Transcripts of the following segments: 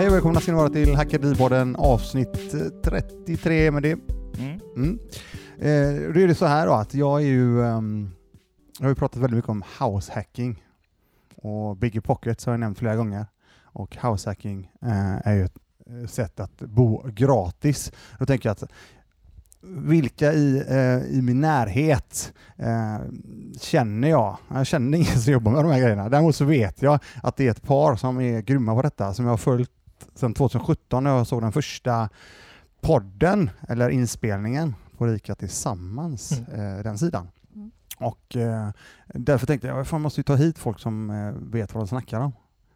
Hej och välkomna ska ni vara till Hackeripodden avsnitt 33 med det. Mm. Mm. Eh, då är det så här då att jag är ju, ehm, jag har ju pratat väldigt mycket om house hacking och Bigger Pockets har jag nämnt flera gånger och house hacking eh, är ju ett eh, sätt att bo gratis. Då tänker jag att vilka i, eh, i min närhet eh, känner jag? Jag känner ingen som jobbar med de här grejerna. Däremot så vet jag att det är ett par som är grymma på detta, som jag har följt sedan 2017 när jag såg den första podden, eller inspelningen på Rika Tillsammans, eh, den sidan. Mm. Och eh, därför tänkte jag, fan måste ju ta hit folk som eh, vet vad de snackar om.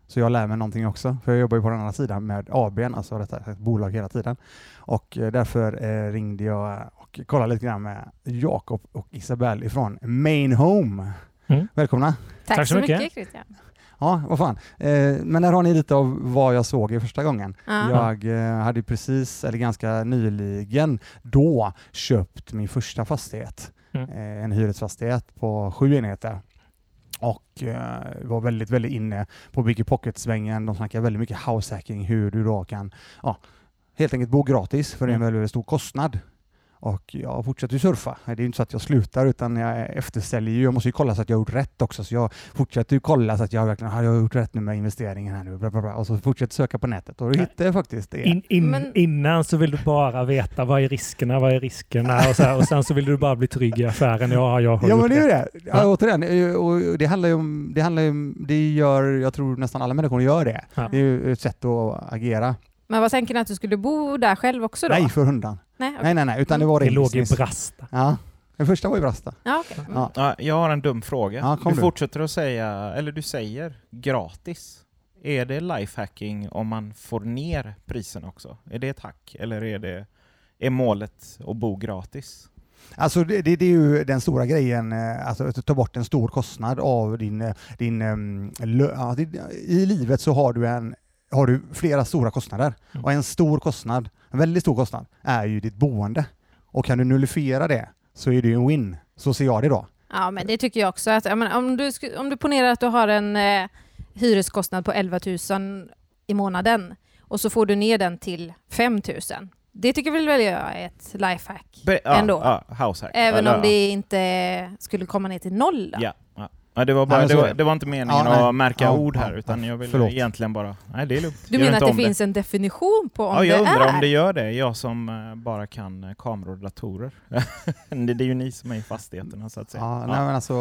Så jag lär mig någonting också, för jag jobbar ju på den andra sidan med ABn, alltså detta ett bolag hela tiden. Och eh, därför eh, ringde jag och kollade lite grann med Jakob och Isabelle ifrån Main Home. Mm. Välkomna! Tack, Tack så så mycket. mycket Christian. Ja, vad fan. Eh, men här har ni lite av vad jag såg i första gången. Ja. Jag eh, hade precis, eller ganska nyligen, då köpt min första fastighet. Mm. Eh, en hyresfastighet på sju enheter. Och eh, var väldigt, väldigt inne på Bigger Pocket-svängen. De snackar väldigt mycket house hacking, hur du då kan ja, helt enkelt bo gratis för en Mm. väldigt, väldigt stor kostnad. Och jag fortsätter ju surfa. Det är inte så att jag slutar utan jag eftersäljer ju. Jag måste ju kolla så att jag har gjort rätt också. Så jag fortsätter ju kolla så att jag verkligen har jag gjort rätt nu med investeringen här nu. Bla bla bla. Och så fortsätter söka på nätet och då hittar jag faktiskt det. In, in, Men- Innan så vill du bara veta vad är riskerna, vad är riskerna och, så här, och sen så vill du bara bli trygg i affären. Ja, jag har Ja men det är det. Ja, återigen, eh, och det handlar ju om, det handlar ju om, det gör, jag tror nästan alla människor gör det. Ja. Det är ju ett sätt att agera. Men vad tänker ni att du skulle bo där själv också då? Nej för hundan. Nej, okej. Nej nej nej, utan det var Det låg i. Brasta. Ja. Den första var ju Brasta. Ja. Mm. Ja. Ja, jag har en dum fråga. Ja, du du. fortsätter att säga, eller du säger gratis. Är det lifehacking om man får ner priserna också? Är det ett hack? Eller är, det, är målet att bo gratis? Alltså det, det, det är ju den stora grejen, eh, alltså att ta bort en stor kostnad av din, eh, din ehm, lö, I livet så har du, en, har du flera stora kostnader. Mm. Och en stor kostnad, en väldigt stor kostnad, är ju ditt boende. Och kan du nullifiera det så är det ju en win. Så ser jag det då. Ja, men det tycker jag också. Att, jag menar, om, du, om du ponerar att du har en eh, hyreskostnad på 11 000 i månaden och så får du ner den till 5 000. Det tycker väl jag är ett lifehack Be- ja, ändå. Ja, house hack. Även Eller, om det inte skulle komma ner till noll. Ja, det var, bara, Nej, det är var, det. det var inte meningen Ja, nej. att märka Ja, ord här, utan ja, jag ville förlåt. egentligen bara... Nej, det är lugnt. Du Gör menar att det finns en definition på om Ja, jag det undrar är? om det gör det. Jag som eh, bara kan eh, kameror och datorer. det, det är ju ni som är i fastigheterna, så att säga. Ja, Ja. Nej, men alltså,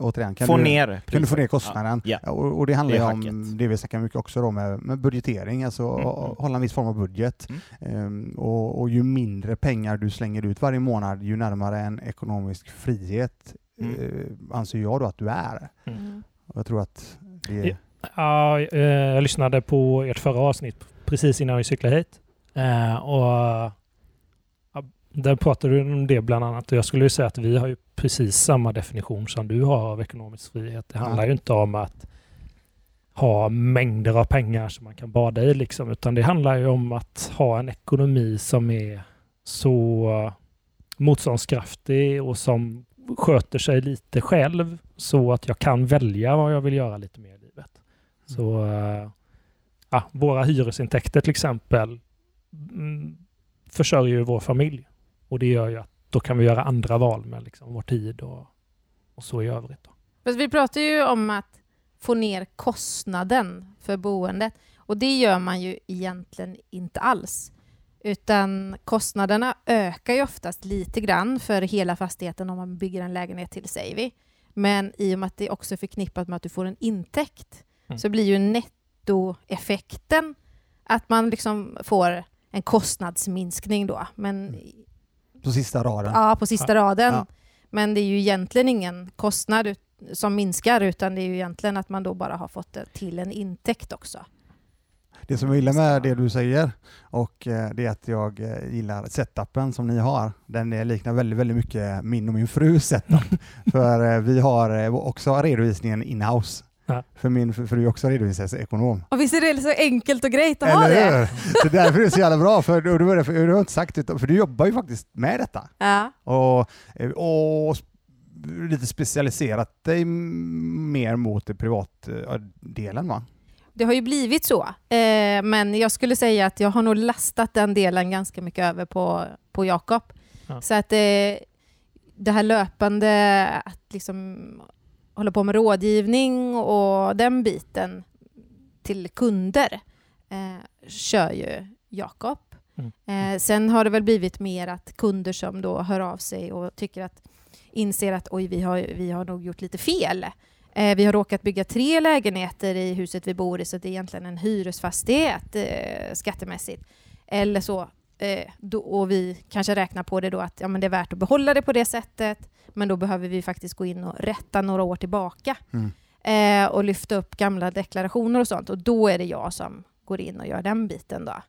återigen, kan Få du, ner kan du få ner kostnaden? Ja. Och, och det handlar Det ju är om det vi snackar mycket också då med, med budgetering, alltså Mm, mm. hålla en viss form av budget. Mm. Ehm, och, och ju mindre pengar du slänger ut varje månad, ju närmare en ekonomisk frihet Mm. eh, anser jag då att du är. Mm. Jag tror att det Ja. Ja, eh, jag lyssnade på ert förra avsnitt precis innan vi cyklade hit. Eh, och Där pratade du om det bland annat. Och jag skulle ju säga att vi har ju precis samma definition som du har av ekonomisk frihet. Det handlar Ja. ju inte om att ha mängder av pengar som man kan bada i liksom, utan det handlar ju om att ha en ekonomi som är så motståndskraftig och som sköter sig lite själv så att jag kan välja vad jag vill göra lite mer i livet. Så eh, ja, våra hyresintäkter till exempel mm, försörjer ju vår familj och det gör ju att då kan vi göra andra val med liksom vår tid och, och så i övrigt. Då. Fast vi pratar ju om att få ner kostnaden för boendet och det gör man ju egentligen inte alls. Utan kostnaderna ökar ju oftast lite grann för hela fastigheten om man bygger en lägenhet till, säger vi. Men i och med att det också är förknippat med att du får en intäkt Mm. så blir ju nettoeffekten att man liksom får en kostnadsminskning då. Men Mm. på sista raden. Ja, på sista raden. Ja. Men det är ju egentligen ingen kostnad som minskar utan det är ju egentligen att man då bara har fått till en intäkt också. Det som jag gillar med det du säger och eh, det är att jag eh, gillar setupen som ni har. Den liknar väldigt, väldigt mycket min och min frus setup. för eh, vi har också redovisningen in-house. För min fru är också redovisningsekonom. Och visst är det så enkelt och grejt att ha det? Eller hur? Så därför är det så jävla bra, för, och det därför, du har inte sagt för du jobbar ju faktiskt med detta. Ja. Och, och lite specialiserat dig mer mot det privatdelen va? Det har ju blivit så. Eh, men jag skulle säga att jag har nog lastat den delen ganska mycket över på, på Jakob. Ja. Så att eh, det här löpande, att liksom hålla på med rådgivning och den biten till kunder eh, kör ju Jakob. Mm. Eh, sen har det väl blivit mer att kunder som då hör av sig och tycker att inser att oj, vi har, vi har nog gjort lite fel. Eh, vi har råkat bygga tre lägenheter i huset vi bor i så det är egentligen en hyresfastighet eh, skattemässigt. Eller så. Eh, då, och vi kanske räknar på det då att ja, men det är värt att behålla det på det sättet. Men då behöver vi faktiskt gå in och rätta några år tillbaka Mm. eh, och lyfta upp gamla deklarationer och sånt. Och då är det jag som går in och gör den biten. Då.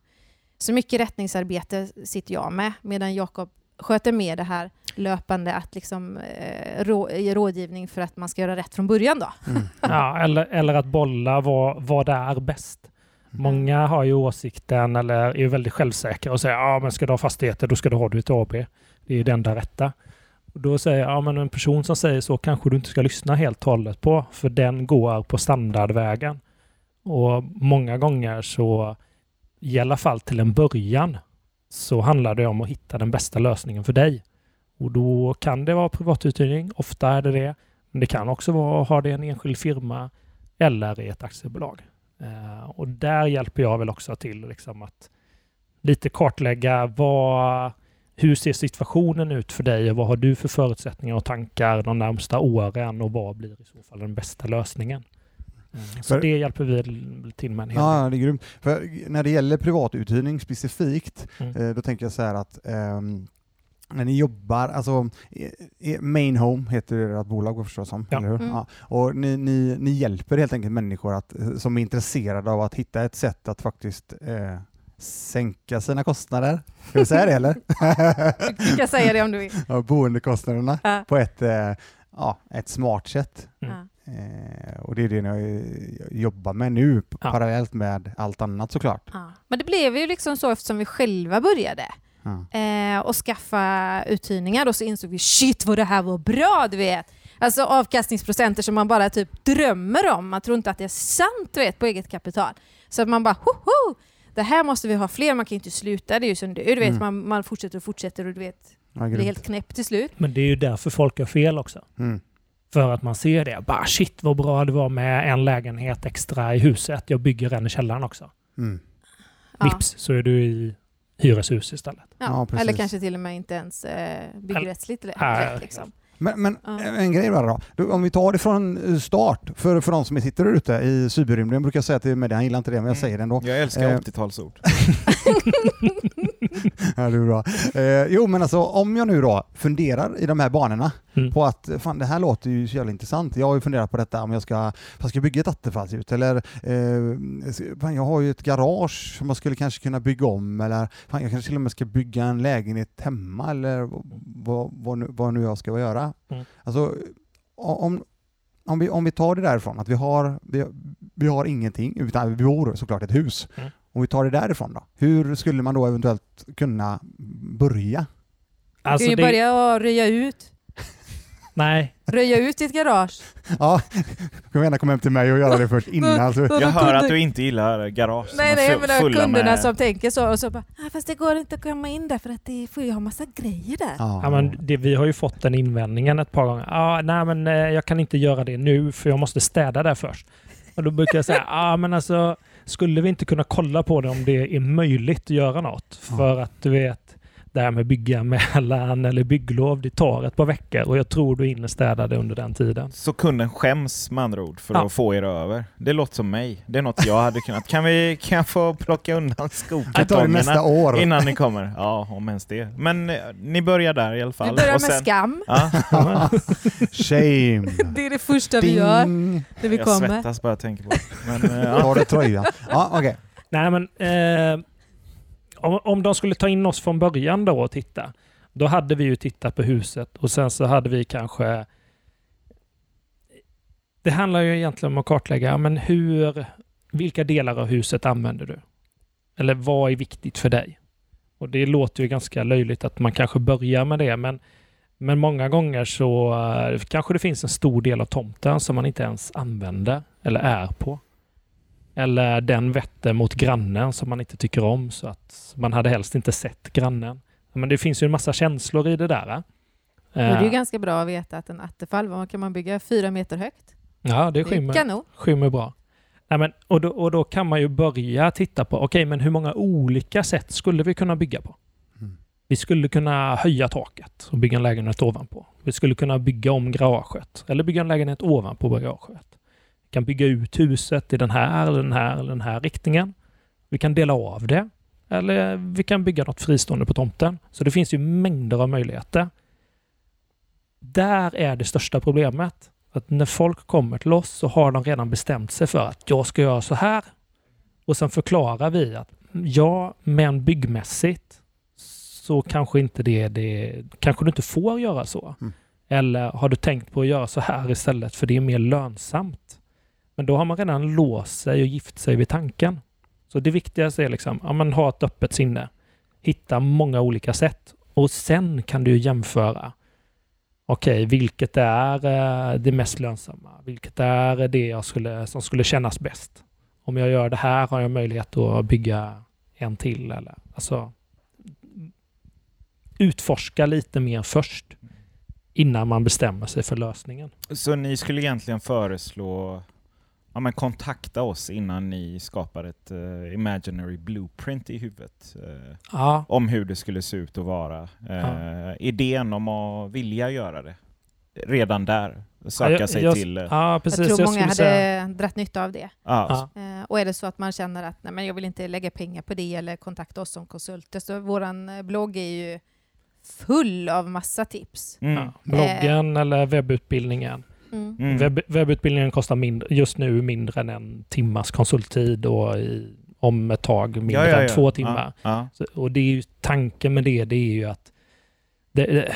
Så mycket rättningsarbete sitter jag med medan Jakob sköter med det här löpande att liksom, eh, rå, ge rådgivning för att man ska göra rätt från början. Då. Mm. Ja, eller, eller att bolla vad, vad det är bäst. Många har ju åsikten eller är ju väldigt självsäkra och säger ja men ska du ha fastigheter då ska du ha det i ett AB. Det är ju det enda rätta. Och då säger jag, ja men en person som säger så kanske du inte ska lyssna helt och hållet på för den går på standardvägen. Och många gånger så, i alla fall till en början, så handlar det om att hitta den bästa lösningen för dig. Och då kan det vara privatuthyrning, ofta är det det. Men det kan också vara att ha det i en enskild firma eller i ett aktiebolag. Eh, och där hjälper jag väl också till liksom att lite kartlägga vad, hur ser situationen ut för dig och vad har du för förutsättningar och tankar de närmsta åren och vad blir i så fall den bästa lösningen? Eh, så För- det hjälper vi till med en hel. Ja, det är grymt. För när det gäller privatuthyrning specifikt, Mm. eh, då tänker jag så här att ehm, när ni jobbar, alltså Main Home heter ert bolag vad jag förstår som, Ja. eller hur? Mm. Ja. Och ni, ni, ni hjälper helt enkelt människor att, eh, som är intresserade av att hitta ett sätt att faktiskt eh, sänka sina kostnader. Ska vi säga det eller? Du kan säga det om du vill. ja, boendekostnaderna Ja. på ett, eh, ja, ett smart sätt. Mm. Eh, och det är det ni eh, jobbar med nu parallellt med allt annat såklart. Ja. Men det blev ju liksom så eftersom vi själva började Ja. eh, och skaffa uthyrningar och så insåg vi shit vad det här var bra, du vet. Alltså avkastningsprocenter som man bara typ drömmer om. Man tror inte att det är sant, du vet, på eget kapital. Så att man bara hoho! Det här måste vi ha fler, man kan ju inte sluta, det är ju som du, du vet, Mm. man, man fortsätter och fortsätter och du vet, Ja, blir helt knäpp till slut. Men det är ju därför folk gör fel också. Mm. För att man ser det. Bara shit vad bra det var med en lägenhet extra i huset. Jag bygger en i källaren också. Mm. Ja. Vips så är du i hyreshus istället. Ja. Ja. Eller kanske till och med inte ens eh, byggrättsligt rätt. Nej. Liksom. Men, men Ja. en grej bara då. Om vi tar det från start, för, för de som sitter där ute i cyberrymden, brukar jag säga till Medde, han gillar inte det, men jag Mm. säger det ändå. Jag älskar Eh. 80-talsord. ja, det är bra. Eh, jo, men alltså om jag nu då funderar i de här banorna Mm. på att fan, det här låter ju så jävla intressant. Jag har ju funderat på detta om jag ska, fan, ska jag bygga ett attefallshus eller eh, fan, jag har ju ett garage som jag skulle kanske kunna bygga om eller fan, jag kanske till och med ska bygga en lägenhet hemma eller vad, vad, nu, vad nu jag ska göra. Mm. Alltså, om, om, vi, om vi tar det därifrån, att vi har, vi, vi har ingenting, utan vi bor såklart ett hus. Mm. Om vi tar det därifrån då, hur skulle man då eventuellt kunna börja? Du Alltså kan ju det, börja att röja ut. Nej, Röja ut ditt garage. Ja, du kan gärna komma hem till mig och göra det först innan. Så, Jag hör att du inte gillar garage Nej, nej, men kunderna med- som tänker så och så bara, ah, fast det går inte att komma in där för att det får ju ha massa grejer där. ja. ja, men det, vi har ju fått den invändningen ett par gånger. Ah, nej, men eh, jag kan inte göra det nu för jag måste städa där först. Och då brukar jag säga, ah, men alltså skulle vi inte kunna kolla på det om det är möjligt att göra något? För att du vet, det här med bygganmälan eller bygglov, det tar ett par veckor och jag tror du hinner städa det under den tiden. Så kunden skäms med andra ord för Ja. att få er över. Det låter som mig. Det är något jag hade kunnat. Kan, vi, kan jag få plocka undan Jag skokartongerna nästa år. innan ni kommer? Ja, om ens det. Men eh, ni börjar där i alla fall. Vi börjar Och med sen- skam. Ja, Shame. Det är det första vi gör Ding. när vi jag kommer. svettas bara jag tänker på det. Men, eh, ja. Ta det tröjan. Ja, okej. Nej, men eh, om, om de skulle ta in oss från början då och titta, då hade vi ju tittat på huset och sen så hade vi kanske... Det handlar ju egentligen om att kartlägga, men hur, vilka delar av huset använder du? Eller vad är viktigt för dig? Och det låter ju ganska löjligt att man kanske börjar med det, men, men många gånger så eh, kanske det finns en stor del av tomten som man inte ens använder eller är på. Eller den vetter mot grannen som man inte tycker om så att man hade helst inte sett grannen. Men det finns ju en massa känslor i det där. Det är ju Eh, ganska bra att veta att en attefall, vad kan man bygga fyra meter högt? Ja, det skymmer, skymmer bra. Nej, men, och, då, och då kan man ju börja titta på, okej, men hur många olika sätt skulle vi kunna bygga på? Mm. Vi skulle kunna höja taket och bygga en lägenhet ovanpå. Vi skulle kunna bygga om garaget eller bygga en lägenhet ovanpå garaget. Kan bygga ut huset i den här, eller den här eller den här riktningen. Vi kan dela av det. Eller vi kan bygga något fristående på tomten. Så det finns ju mängder av möjligheter. Där är det största problemet. Att när folk kommer till oss så har de redan bestämt sig för att jag ska göra så här. Och sen förklarar vi att ja, men byggmässigt så kanske inte det, det kanske du inte får göra så. Mm. Eller har du tänkt på att göra så här istället för det är mer lönsamt? Men då har man redan låst sig och gift sig vid tanken. Så det viktigaste är liksom, ja, men ha ett öppet sinne. Hitta många olika sätt och sen kan du jämföra. Okej, vilket är eh, det mest lönsamma? Vilket är det jag skulle, som skulle kännas bäst? Om jag gör det här har jag möjlighet att bygga en till. Eller, alltså, utforska lite mer först innan man bestämmer sig för lösningen. Så ni skulle egentligen föreslå Ja, men kontakta oss innan ni skapar ett eh, imaginary blueprint i huvudet eh, Ja, om hur det skulle se ut att vara. Eh, Idén om att vilja göra det. Redan där. Söka jag- sig jag- till... ja Jag precis. tror många skulle hade säga- dratt nytta av det. ja, Ja. Och är det så att man känner att nej, men jag vill inte lägga pengar på det eller kontakta oss som konsulter, så vår blogg är ju full av massa tips. Mm. Ja, bloggen eller webbutbildningen. Mm. Mm. Webb, webbutbildningen kostar mindre, just nu mindre än en timmas konsulttid och i, om ett tag mindre Ja, ja, än ja. två timmar. Ja, ja. Så, och det är ju, tanken med det, det är ju att det, det-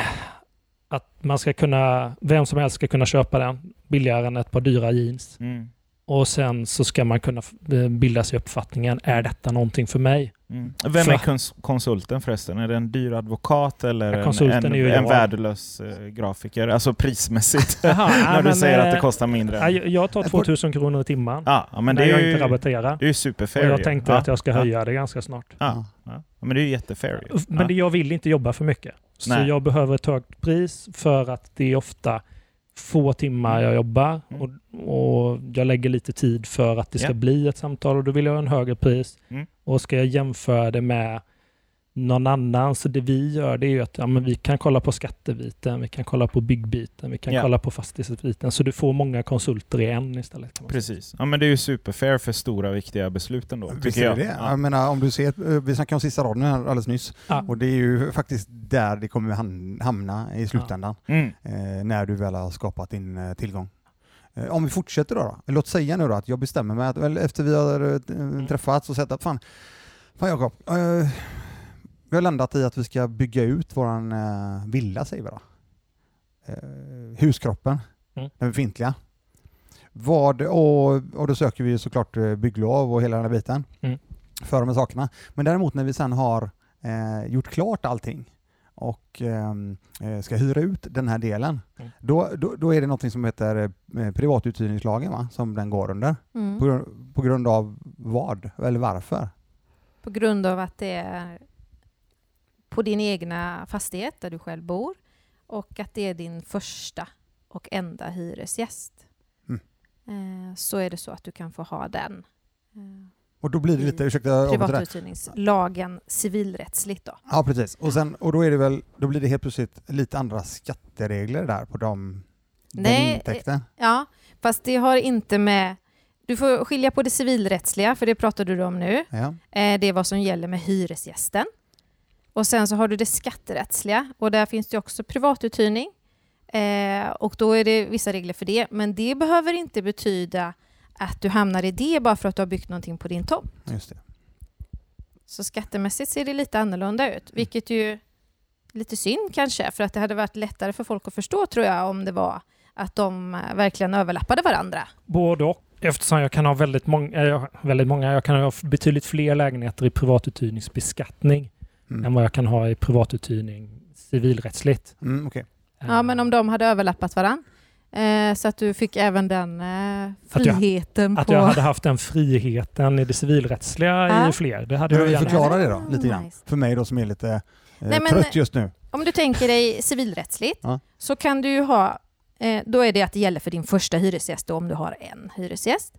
att man ska kunna, vem som helst ska kunna köpa den billigare än ett par dyra jeans. Mm. Och sen så ska man kunna eh, bilda sig uppfattningen, är detta någonting för mig? Mm. Vem För- är kons konsulten förresten? Är det en dyr advokat eller Ja, en, konsulten en, är ju en värdelös eh, grafiker? Alltså prismässigt. Jaha, När du säger att det eh, kostar mindre. ja, jag- tar Jag 2000 kronor i timmen. Ja, men när det är jag ju, inte rabatterar. det är superfair. Och jag tänkte ja. att jag ska ja. höja det ganska snart. Ja, ja. ja, men det är ju jättefair. Men ja. det, jag vill inte jobba för mycket. Så Nej. jag behöver ett högt pris för att det är ofta få timmar jag jobbar Mm. och, och jag lägger lite tid för att det ska Ja. bli ett samtal och då vill jag ha en högre pris. Mm. Och ska jag jämföra det med någon annan, så det vi gör det är ju att ja, men vi kan kolla på skattebiten, vi kan kolla på byggbiten, vi kan Ja. kolla på fastighetsbiten. Så du får många konsulter i en istället. Kan man säga. Precis. Ja, men det är ju superfair för stora viktiga beslut ändå. Visst jag. det? Ja. Jag menar, om du ser, eh, vi snackade om sista raden här alldeles nyss Ja. och det är ju faktiskt där det kommer ham- hamna i slutändan Mm. eh, när du väl har skapat din eh, tillgång. Eh, om vi fortsätter då, då, låt säga nu då att jag bestämmer mig att, efter vi har träffats och sett att fan, fan Jakob, eh, vi har landat i att vi ska bygga ut våran eh, villa säger vi då. Eh, huskroppen, Mm. den befintliga. Vad, och, och då söker vi såklart eh, bygglov och hela den här biten Mm. för de här sakerna. Men däremot när vi sen har eh, gjort klart allting och ehm, eh, ska hyra ut den här delen, Mm. då, då, då är det något som heter eh, privatuthyrningslagen va? som den går under. Mm. På, grund- på grund av vad eller varför? På grund av att det är på din egna fastighet där du själv bor och att det är din första och enda hyresgäst. Mm. Eh, Så är det så att du kan få ha den. eh, Och då blir det lite, ursäkta. Privatuthyrningslagen civilrättsligt då. Ja precis, och, sen, och då, är det väl, då blir det helt plötsligt lite andra skatteregler där på de Nej, intäkten. Ja, fast det har inte med... Du får skilja på det civilrättsliga, för det pratade du om nu. Ja. Eh, Det är vad som gäller med hyresgästen. Och sen så har du det skatterättsliga och där finns det också privatuthyrning. Eh, och då är det vissa regler för det. Men det behöver inte betyda att du hamnar i det bara för att du har byggt någonting på din tomt. Just det. Så skattemässigt ser det lite annorlunda ut, vilket ju är lite synd kanske, för att det hade varit lättare för folk att förstå tror jag om det var att de eh, verkligen överlappade varandra. Både och. Eftersom jag kan ha väldigt många, eh, väldigt många, jag kan ha betydligt fler lägenheter i privatuthyrningsbeskattning än Mm. vad jag kan ha i privatuthyrning civilrättsligt. Mm, okej. Ja, men om de hade överlappat varandra Eh, så att du fick även den eh, Att jag- friheten Att på... jag hade haft den friheten i det civilrättsliga Ja. i fler, det hade jag du gärna. förklara det då, lite grann? Nice. För mig då som är lite eh, Nej, men- trött just nu. Om du tänker dig civilrättsligt Ja. så kan du ju ha, eh, då är det att det gäller för din första hyresgäst då, om du har en hyresgäst.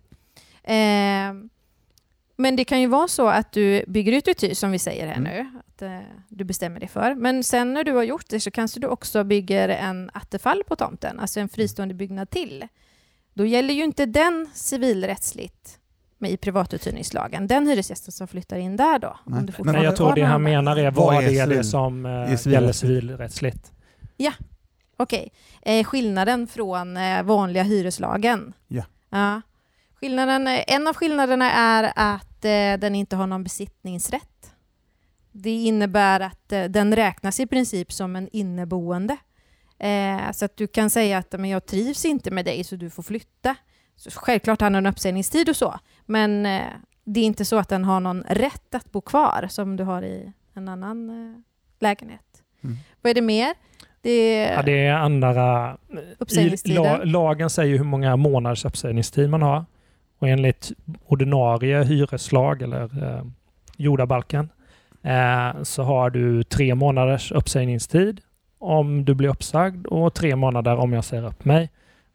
Men det kan ju vara så att du bygger ut ditt hus som vi säger här Mm. nu, att eh, du bestämmer dig för. Men sen när du har gjort det så kanske du också bygger en attefall på tomten, alltså en fristående byggnad till. Då gäller ju inte den civilrättsligt med i privatuthyrningslagen, den hyresgästen som flyttar in där då. Nej. Om du Men jag tror det han menar är Vad vad är det är det civil- som eh, civilrättsligt? gäller civilrättsligt. Okej. Eh, skillnaden från vanliga hyreslagen? Ja. ja. Skillnaden, en av skillnaderna är att eh, den inte har någon besittningsrätt. Det innebär att eh, den räknas i princip som en inneboende. Eh, så att du kan säga att men jag trivs inte med dig så du får flytta. Så självklart har den en uppsägningstid och så, men det är inte så att den har någon rätt att bo kvar som du har i en annan lägenhet. Mm. Vad är det mer? Det Ja, det är andra... I la, lagen säger hur många månaders uppsägningstid man har. Och enligt ordinarie hyreslag eller eh, jordabalken eh, så har du tre månaders uppsägningstid om du blir uppsagd och tre månader om jag säger upp mig.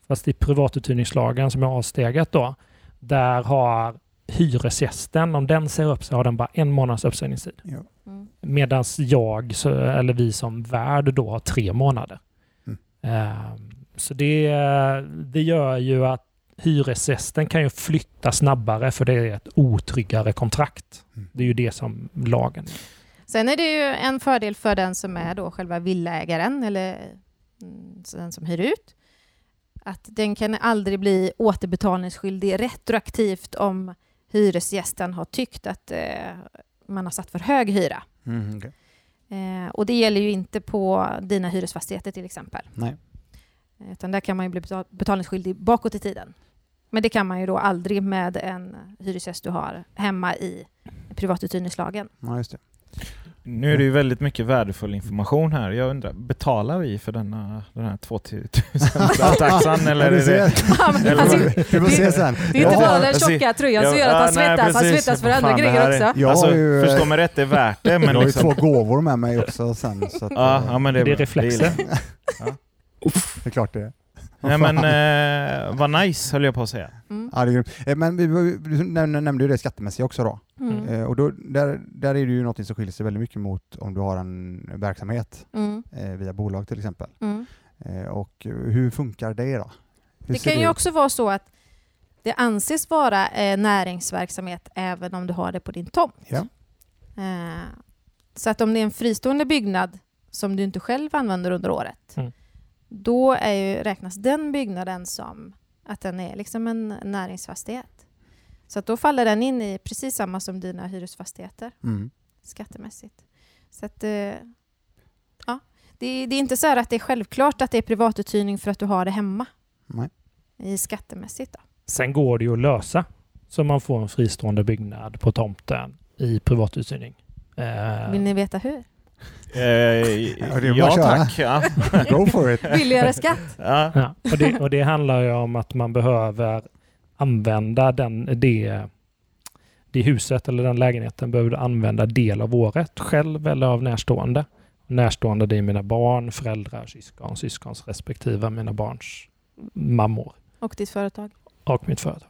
Fast i privatuthyrningslagen som är avsteget då, där har hyresgästen, om den säger upp sig, har den bara en månads uppsägningstid. Ja. Mm. Medan jag, så- eller vi som värd då har tre månader. Mm. Ehm, Så det, det gör ju att hyresgästen kan ju flytta snabbare för det är ett otryggare kontrakt. Mm. Det är ju det som lagen Sen är det ju en fördel för den som är då själva villaägaren eller mm, den som hyr ut. Att den kan aldrig bli återbetalningsskyldig retroaktivt om hyresgästen har tyckt att eh, man har satt för hög hyra. Mm, okej. Eh, och det gäller ju inte på dina hyresfastigheter till exempel. Nej. Utan där kan man ju bli betal- betalningsskyldig bakåt i tiden. Men det kan man ju då aldrig med en hyresgäst du har hemma i privatuthyrningslagen. Ja, just det. Nu är det ju väldigt mycket värdefull information här. Jag undrar, betalar vi för denna, den här 2000-taxan eller är det... alltså, Vi får se sen. det är inte Jag bara den alltså, tjocka tröjan som gör att han svettas. Han svettas för andra grejer också. Jag alltså, ju, förstå mig rätt, det är värt det, jag men har ju liksom... två gåvor med mig också sen. Så att, Ja, eh, ja, men det, är det reflexer? Det är klart det är. Nej men eh, vad nice höll jag på att säga. Mm. Ja, det är grymt. Eh, Men vi, vi, du nämnde, ju det skattemässiga också då. Mm. Eh, och då, där, där är det ju något som skiljer sig väldigt mycket mot om du har en verksamhet Mm. eh, via bolag till exempel. Mm. Eh, och hur funkar det då? Hur Det kan ju ut? också vara så att det anses vara eh, näringsverksamhet även om du har det på din tomt. Ja. Eh, så att om det är en fristående byggnad som du inte själv använder under året, Mm. Då är ju, räknas den byggnaden som att den är liksom en näringsfastighet. Så att då faller den in i precis samma som dina hyresfastigheter Mm. skattemässigt. Så att, eh, ja, det, det är inte så här att det är självklart att det är privatuthyrning för att du har det hemma Nej. i skattemässigt. Då. Sen går det ju att lösa så man får en fristående byggnad på tomten i privatuthyrning. Eh, Vill ni veta hur? Eh, ja tack. Ja. Go for it! Billigare skatt? Ja. Ja, och, det, och det handlar ju om att man behöver använda den, det, det huset eller den lägenheten behöver du använda del av året själv eller av närstående. Närstående det är mina barn, föräldrar, syskon, syskons respektive mina barns mammor Och ditt företag? och mitt företag.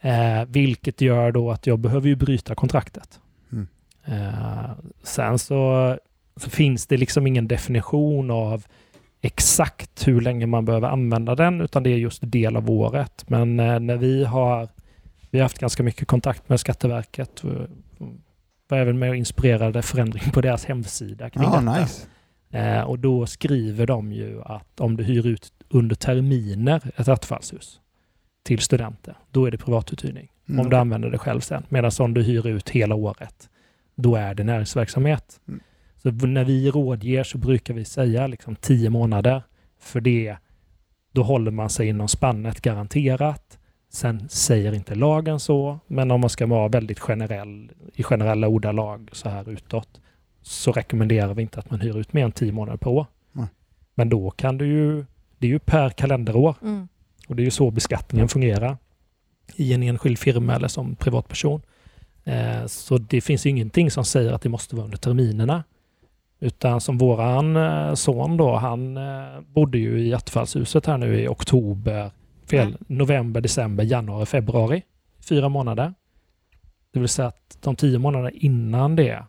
Eh, vilket gör då att jag behöver ju bryta kontraktet. Mm. Eh, sen så finns det liksom ingen definition av exakt hur länge man behöver använda den utan det är just del av året. Men eh, när vi har vi har haft ganska mycket kontakt med Skatteverket och var även med och inspirerade förändring på deras hemsida kring detta. nice. Eh, och då skriver de ju att om du hyr ut under terminer ett attefallshus till studenter, då är det privatuthyrning. Mm. Om du använder det själv sen. Medan om du hyr ut hela året, då är det näringsverksamhet. Mm. Så när vi rådger så brukar vi säga liksom 10 månader. För det, då håller man sig inom spannet garanterat. Sen säger inte lagen så, men om man ska vara väldigt generell i generella ordalag så här utåt så rekommenderar vi inte att man hyr ut mer än 10 månader per år. Nej. Men då kan du ju, det är ju per kalenderår. Mm. Och det är ju så beskattningen fungerar i en enskild firma eller som privatperson. Eh, så det finns ingenting som säger att det måste vara under terminerna. Utan som våran eh, son då, han eh, bodde ju i Attefallshuset här nu i oktober, fel, november, december, januari, februari. Fyra månader. Det vill säga att de tio månaderna innan det,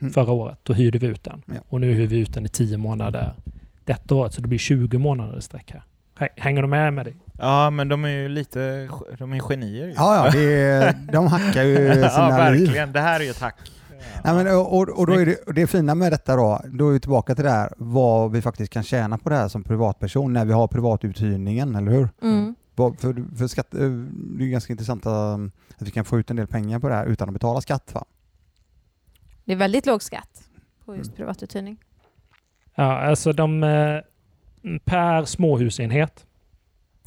Mm. förra året, då hyrde vi ut den. Ja. Och nu hyr vi ut den i tio månader detta året, så det blir 20 månader sträck här. Hä- Hänger du med med det? Ja, men de är ju lite de är genier. ju. Ja, ja, det är, de hackar ju ja, sina liv. verkligen. Det här är ju ett hack. Nej, men, och, och, och då är det, och det fina med detta då, då är vi tillbaka till det här vad vi faktiskt kan tjäna på det här som privatperson när vi har privatuthyrningen, eller hur? Mm. Vad- För, för skatt, eh, det är ganska intressant att vi kan få ut en del pengar på det här utan att betala skatt. Va? Det är väldigt låg skatt på just Mm. privatuthyrning. Ja, alltså de eh, per småhusenhet.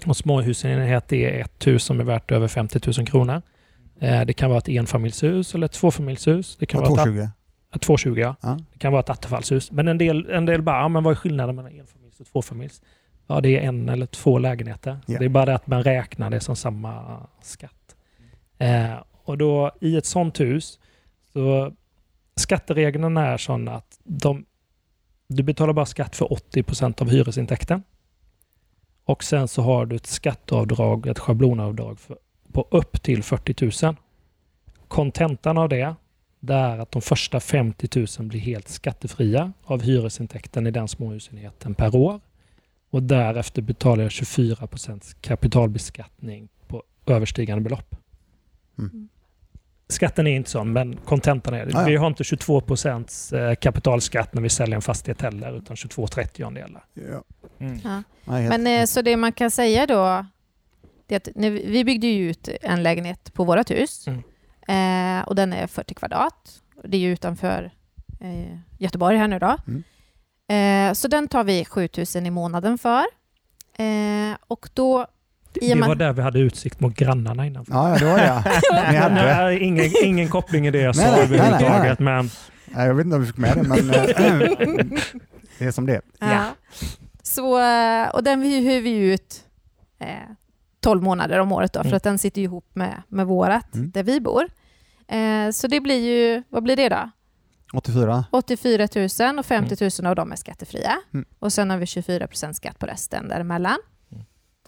Och småhusenhet är ett hus som är värt över 50 000 kronor. Eh, det kan vara ett enfamiljshus eller ett tvåfamiljshus. Det kan Ja, vara ett, 220. ett 220, ja. Ja. Det kan vara ett attefallshus. Men en del, en del bara, ja, men vad är skillnaden mellan enfamiljs och tvåfamiljs? Ja, det är en eller två lägenheter. Ja. Det är bara det att man räknar det som samma skatt. Eh, och då i ett sånt hus, så skattereglerna är sådana att de, du betalar bara skatt för 80 procent av hyresintäkten. Och sen så har du ett skatteavdrag, ett schablonavdrag för, på upp till 40 000. Kontentan av det, det är att de första 50 000 blir helt skattefria av hyresintäkten i den småhusenheten per år. Och därefter betalar jag 24 procents kapitalbeskattning på överstigande belopp. Mm. Skatten är inte sån, men kontentan är det. Ja, ja. Vi har inte 22 procents eh, kapitalskatt när vi säljer en fastighet heller, utan 22 30 Ja. Mm. Ja. Men eh, så det man kan säga då, det är att när vi, vi byggde ju ut en lägenhet på vårt hus Mm. eh, och den är 40 kvadrat. Det är ju utanför eh, Göteborg här nu då. Mm. Eh, så den tar vi 7000 i månaden för. Eh, och då... Det var där vi hade utsikt mot grannarna innan. Ja, ja, det var det. Ni hade det. Nej, ingen, ingen koppling i det jag sa Nej, nej, nej, nej, överhuvudtaget. Men Nej, Jag vet inte om vi fick med det, men eh, det är som det är. ja. Så, eh, och den hyr vi ut 12 månader om året då, för Mm. att den sitter ihop med, med vårat, Mm. där vi bor. Eh, så det blir ju, vad blir det då? 84. 84 000 och 50 000 av dem är skattefria. Mm. Och sen har vi 24 procent skatt på resten däremellan. Mm.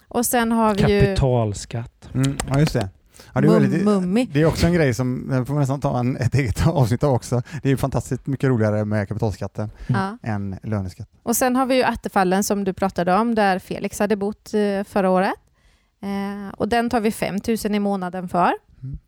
Och sen har vi ju kapitalskatt. Mm, ja, just det. Ja, det, är mum, väldigt, det är också en grej som den får man nästan ta en, ett eget avsnitt av också. Det är ju fantastiskt mycket roligare med kapitalskatten Ja. än löneskatt. Och sen har vi ju Attefallen som du pratade om, där Felix hade bott eh, förra året. Eh, och den tar vi 5 000 i månaden för. Mm.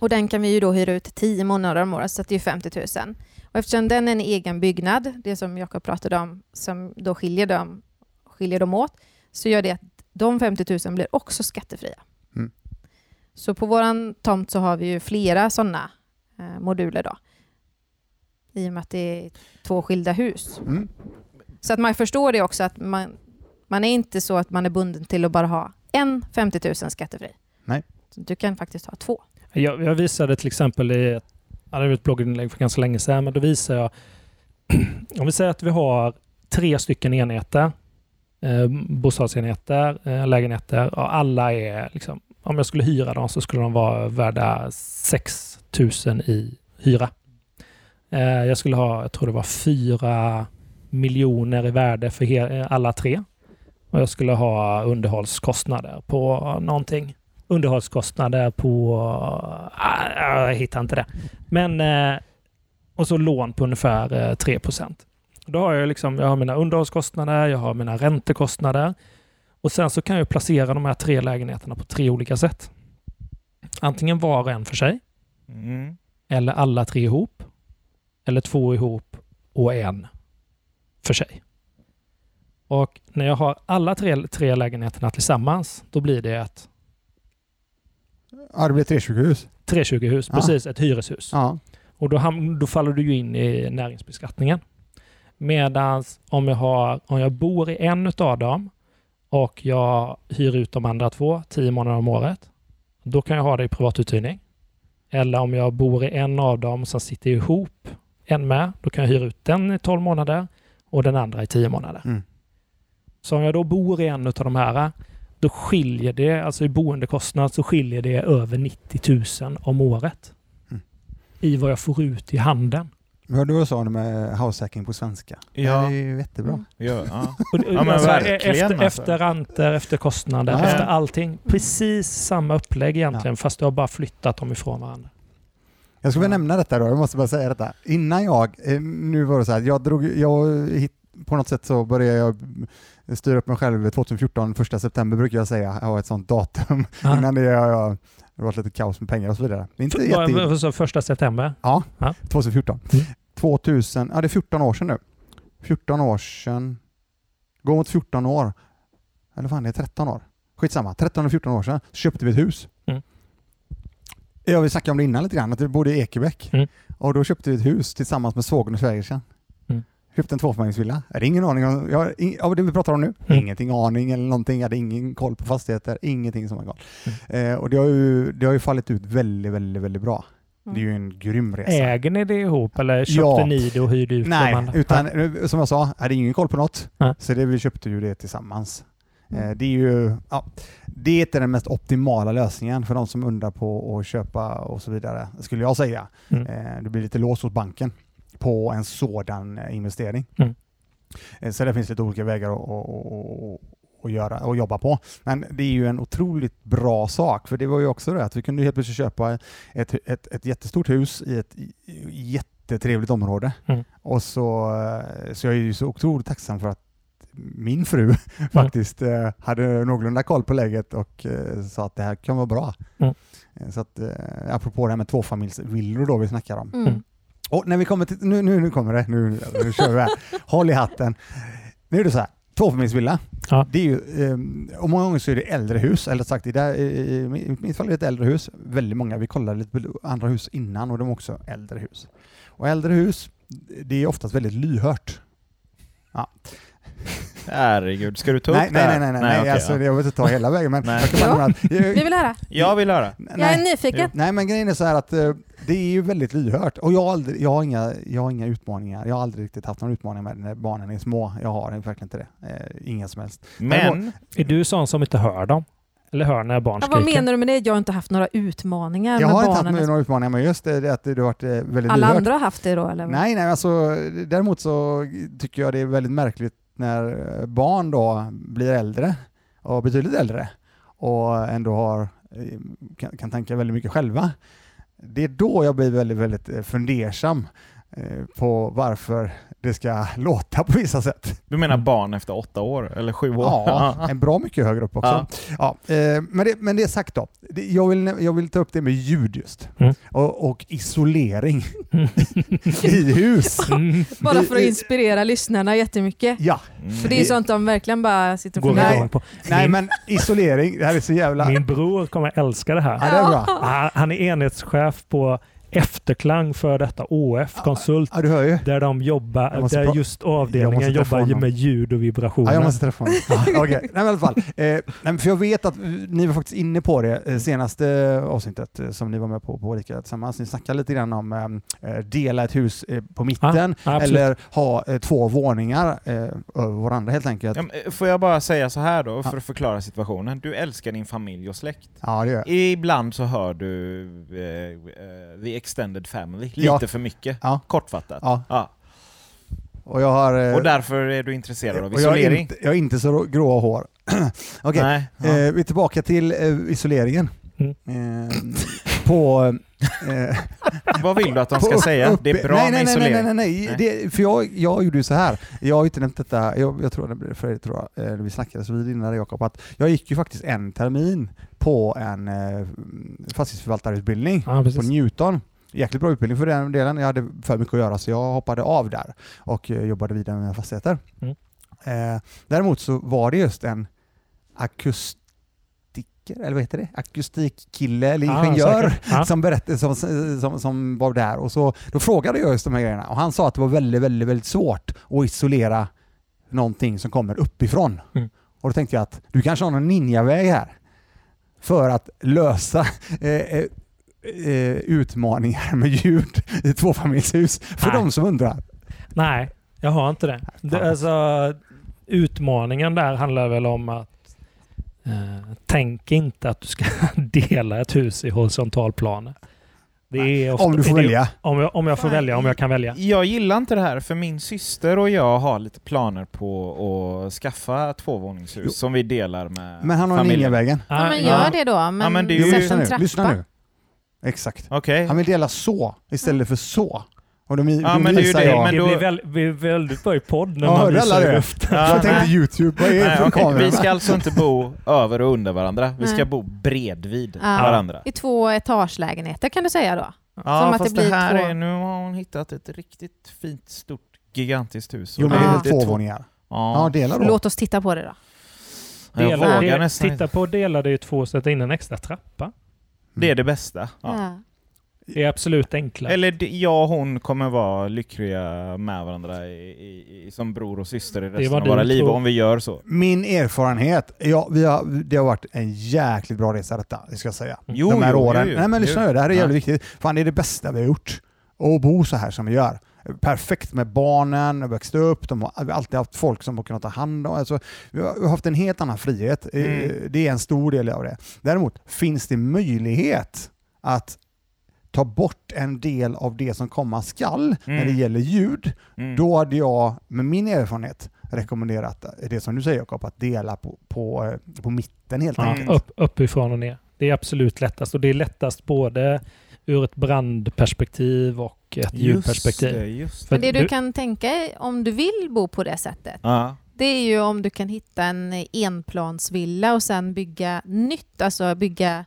Och den kan vi ju då hyra ut 10 månader om året, så det är 50 000. Och eftersom den är en egen byggnad, det som Jakob pratade om, som då skiljer dem, skiljer dem åt, så gör det att de 50 000 blir också skattefria. Mm. Så på våran tomt så har vi ju flera sådana eh, moduler då. I och med att det är två skilda hus. Mm. Så att man förstår det också att man, man är inte så att man är bunden till att bara ha en 50 000 skattefri. Nej. Så du kan faktiskt ha två. Jag, jag visade till exempel i ett, ett blogginlägg för ganska länge sedan, men då visar jag om vi säger att vi har tre stycken enheter, eh, bostadsenheter, eh, lägenheter och alla är liksom, om jag skulle hyra dem så skulle de vara värda 6 000 i hyra. Eh, jag skulle ha, jag tror det var 4 miljoner i värde för alla tre. Och jag skulle ha underhållskostnader på någonting underhållskostnader på... ah, jag hittar inte det. Men... eh, Och så lån på ungefär eh, 3 Då har jag liksom, jag har mina underhållskostnader, jag har mina räntekostnader. Och sen så kan jag placera de här tre lägenheterna på tre olika sätt. Antingen var och en för sig, Mm. eller alla tre ihop, eller två ihop och en för sig. Och när jag har alla tre, tre lägenheterna tillsammans, då blir det ett Ja, det blir 320-hus. 320-hus, Ja. precis, ett hyreshus. Ja. Och då, ham- då faller du in i näringsbeskattningen. Medan om jag, har, om jag bor i en utav dem och jag hyr ut de andra två tio månader om året, då kan jag ha det i privatuthyrning. Eller om jag bor i en av dem som sitter ihop en med, då kan jag hyra ut den i 12 månader och den andra i 10 månader. Mm. Så om jag då bor i en av de här, då skiljer det, alltså i boendekostnad så skiljer det över 90 000 om året. Mm. I vad jag får ut i handen. Vad du sa med househacking på svenska. Ja. Det är ju jättebra. Mm. Ja, ja. Och, Ja, men alltså, verkligen, efter, alltså. efter räntor, efter kostnader, Ja. efter allting. Precis samma upplägg egentligen fast du har bara flyttat dem ifrån varandra. Jag ska väl nämna detta då, jag måste bara säga detta. Innan jag, eh, nu var det så här, jag drog, jag hitt, på något sätt så började jag styra upp mig själv 2014, första september brukar jag säga, jag har ett sånt datum. Ja. Innan det har jag, det varit lite kaos med pengar och så vidare. Inte Vad- jätte... du, första september? Ja, Ja. 2014. Mm. 2000, ja det är 14 år sedan nu. 14 år sedan, går mot 14 år. Eller fan det är 13 år. Skitsamma, 13 och 14 år sedan så köpte vi ett hus. Mm. Jag vill snacka om det innan lite grann, att vi bodde i Ekebäck. Mm. Och då köpte vi ett hus tillsammans med svågern och svägersan. Mm. Köpte en tvåfamiljsvilla. Jag hade ingen aning om, jag har ing, av det vi pratar om nu. Mm. Ingenting aning eller någonting. Jag hade ingen koll på fastigheter. Ingenting som var. Mm. Eh, och det har, ju, det har ju fallit ut väldigt, väldigt, väldigt bra. Det är ju en grym resa. Äger ni det ihop eller köpte Ja. ni det och hyrde ut Nej, de utan eh, som jag sa, hade ingen koll på något. Nej. Så det, vi köpte ju det tillsammans. Mm. Eh, Det är ju ja, det är inte den mest optimala lösningen för de som undrar på att köpa och så vidare, skulle jag säga. Mm. Eh, Det blir lite lås hos banken på en sådan eh, investering. Mm. Eh, Så det finns lite olika vägar att, att, att, att göra och jobba på. Men det är ju en otroligt bra sak, för det var ju också det att vi kunde helt plötsligt köpa ett, ett, ett jättestort hus i ett jättetrevligt område. Mm. Och så, eh, så jag är ju så otroligt tacksam för att min fru faktiskt eh, hade någorlunda koll på läget och eh, sa att det här kan vara bra. Mm. Så att, eh, apropå det här med tvåfamiljsvillor då vi snackar om. Mm. Och när vi kommer till, nu, nu, nu kommer det, nu, nu kör vi här. Håll i hatten. Nu är det så här, tvåfamiljsvilla. Ja. Det är ju, ehm, och många gånger så är det äldre hus, eller sagt i, där, i, mitt fall är det ett äldre hus. Väldigt många, vi kollade lite på andra hus innan och de är också äldre hus. Och äldre hus, det är oftast väldigt lyhört. Herregud, ska du ta Nej, upp nej, det nej, här? nej, nej, nej, okej, alltså, ja. jag vill inte ta hela vägen men Nej. jag kan bara att, Vi vill höra. Jag vill höra. Jag är nej, nyfiken. nej men grejen är så här att eh, det är ju väldigt lyhört och jag har, aldrig, jag, har inga, jag har inga utmaningar. Jag har aldrig riktigt haft någon utmaning med det när barnen är små. Jag har verkligen inte det. Eh, inga som helst. Men, Är du sån som inte hör dem? Eller hör när barn Ja, skriker? vad menar du med det? Jag har inte haft några utmaningar Jag med har inte haft barnen. några utmaningar med just det, det att det har varit eh, väldigt Alla lyhört. andra har haft det då eller? Nej, nej, alltså däremot så tycker jag det är väldigt märkligt när eh, barn då blir äldre och betydligt äldre och ändå har, eh, kan, kan tänka väldigt mycket själva. Det är då jag blir väldigt, väldigt eh, fundersam eh, på varför det ska låta på vissa sätt. du menar barn efter åtta år? Eller sju år? Ja, en bra mycket högre upp också. Ja. Ja, eh, men, det, men det sagt då, det, jag, vill, jag vill ta upp det med ljud just. Mm. Och, och isolering i hus. Mm. Bara för att inspirera lyssnarna jättemycket. Ja, Mm. För det är sånt de verkligen bara sitter och funderar på. nej men isolering, det här är så jävla... min bror kommer älska det här. Ja, det är bra. Han är enhetschef på Efterklang för detta ÅF Konsult. Ja, du hör ju. Där de jobbar, där just jag avdelningen jobbar med ljud och vibrationer. Ja, jag måste träffa honom. Ja, Okej, nej, men i alla fall. Eh, för jag vet att ni var faktiskt inne på det eh, senaste avsnittet eh, som ni var med på på Olika tillsammans. Ni snackade lite grann om eh, eh, dela ett hus eh, på mitten Ja, absolut. eller ha eh, två våningar eh, över varandra helt enkelt. Ja, Får jag bara säga så här då, för Ja. att förklara situationen. Du älskar din familj och släkt. Ja, det gör jag. Ibland så hör du eh, eh, the extended family, lite Ja. för mycket. Ja. Kortfattat. Ja. Ja. Och jag har... eh, Och därför är du intresserad av och jag har isolering? inte, jag har inte så grå hår. Okej. Ja. eh, vi är tillbaka till eh, isoleringen. Mm. Eh, på... Eh, Vad vill du att de ska på- säga? uppe- Det är bra nej, med nej, nej, isolering. nej, nej, nej. Nej. Det, för jag, jag gjorde ju så här. Jag har ju inte nämnt detta, jag, jag tror det Fredrik tror jag, eh, vi snackade så vid innan Jakob, att jag gick ju faktiskt en termin på en eh, fastighetsförvaltarutbildning Ja, på. Newton. Jäkligt bra utbildning för den delen. Jag hade för mycket att göra så jag hoppade av där och eh, jobbade vidare med fastigheter. Mm. Eh, däremot så var det just en akustiker, eller vad heter det? Akustikkille eller Ja, ingenjör. Ja. som berättade, som, som, som var där och så då frågade jag just de här grejerna och han sa att det var väldigt, väldigt, väldigt svårt att isolera någonting som kommer uppifrån. Mm. Och då tänkte jag att du kanske har någon ninjaväg här för att lösa eh, eh, utmaningar med ljud i tvåfamiljshus för Nej. de som undrar. Nej, jag har inte det. det alltså, utmaningen där handlar väl om att Eh, tänk inte att du ska dela ett hus i horisontalplaner. Det är ofta, Om du får det välja. Om jag, om jag får Fan. välja, om jag kan välja. Jag gillar inte det här för min syster och jag har lite planer på att skaffa tvåvåningshus Jo. som vi delar med Men han har familjen. Ninjavägen. Ja, men gör det då. Men, men det ju- lyssna nu. trappa. Lyssna nu. Exakt. Okej. Han vill dela så istället för så. Och då, Ja, men det ju visar det, jag. men det då- blir, väl, blir väldigt bra i podd när Ja, man visar alla det? luften. Ja, jag tänkte nej. YouTube, vad är det Nej, för kamera? Vi ska alltså inte bo över och under varandra. Vi ska Nej. bo bredvid Ja. varandra. I två etagelägenheter kan du säga då. Ja, Som att fast det det, här två- är, nu har hon hittat ett riktigt fint, stort, gigantiskt hus. Jo, men Ja. det är Det väl två våningar? Ja, Ja, dela då. Låt oss titta på det då. jag Dela, nästan titta på delade i två och sätta in en extra trappa. Det är det bästa. Ja. Ja. Det är absolut enklare. Eller jag och hon kommer vara lyckliga med varandra i, i, i, som bror och syster i resten av våra liv tror. om vi gör så. Min erfarenhet, ja, vi har, det har varit en jäkligt bra resa detta, det ska jag säga. Jo, De här jo, åren. jo, jo. Nej men lyssna nu, det här är Ja. jävligt viktigt. Fan det är det bästa vi har gjort. Att bo så här som vi gör. Perfekt med barnen, har växt upp, de har alltid haft folk som har kunnat ta hand om. Alltså, vi har haft en helt annan frihet. Eh, Mm. Det är en stor del av det. Däremot finns det möjlighet att ta bort en del av det som komma skall när Mm. det gäller ljud, Mm. då hade jag med min erfarenhet rekommenderat det som du säger Jakob, att dela på, på, eh, på mitten helt Ja, enkelt. upp, uppifrån och ner. Det är absolut lättast. Och det är lättast både ur ett brandperspektiv och ett Just ljudperspektiv. det, just För Men det du du- kan tänka om du vill bo på det sättet, Ja. det är ju om du kan hitta en enplansvilla och sen bygga nytt, alltså bygga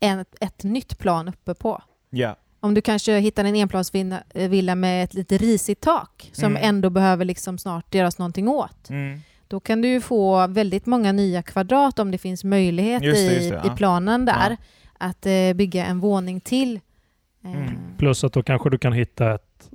en, ett nytt plan uppe på. ja. Om du kanske hittar en enplansvilla villa med ett lite risigt tak som Mm. ändå behöver liksom snart göras någonting åt. Mm. Då kan du ju få väldigt många nya kvadrat om det finns möjlighet Just det, i, just det, ja. i planen där Ja. att eh, bygga en våning till. Eh, Mm. Plus att då kanske du kan hitta ett,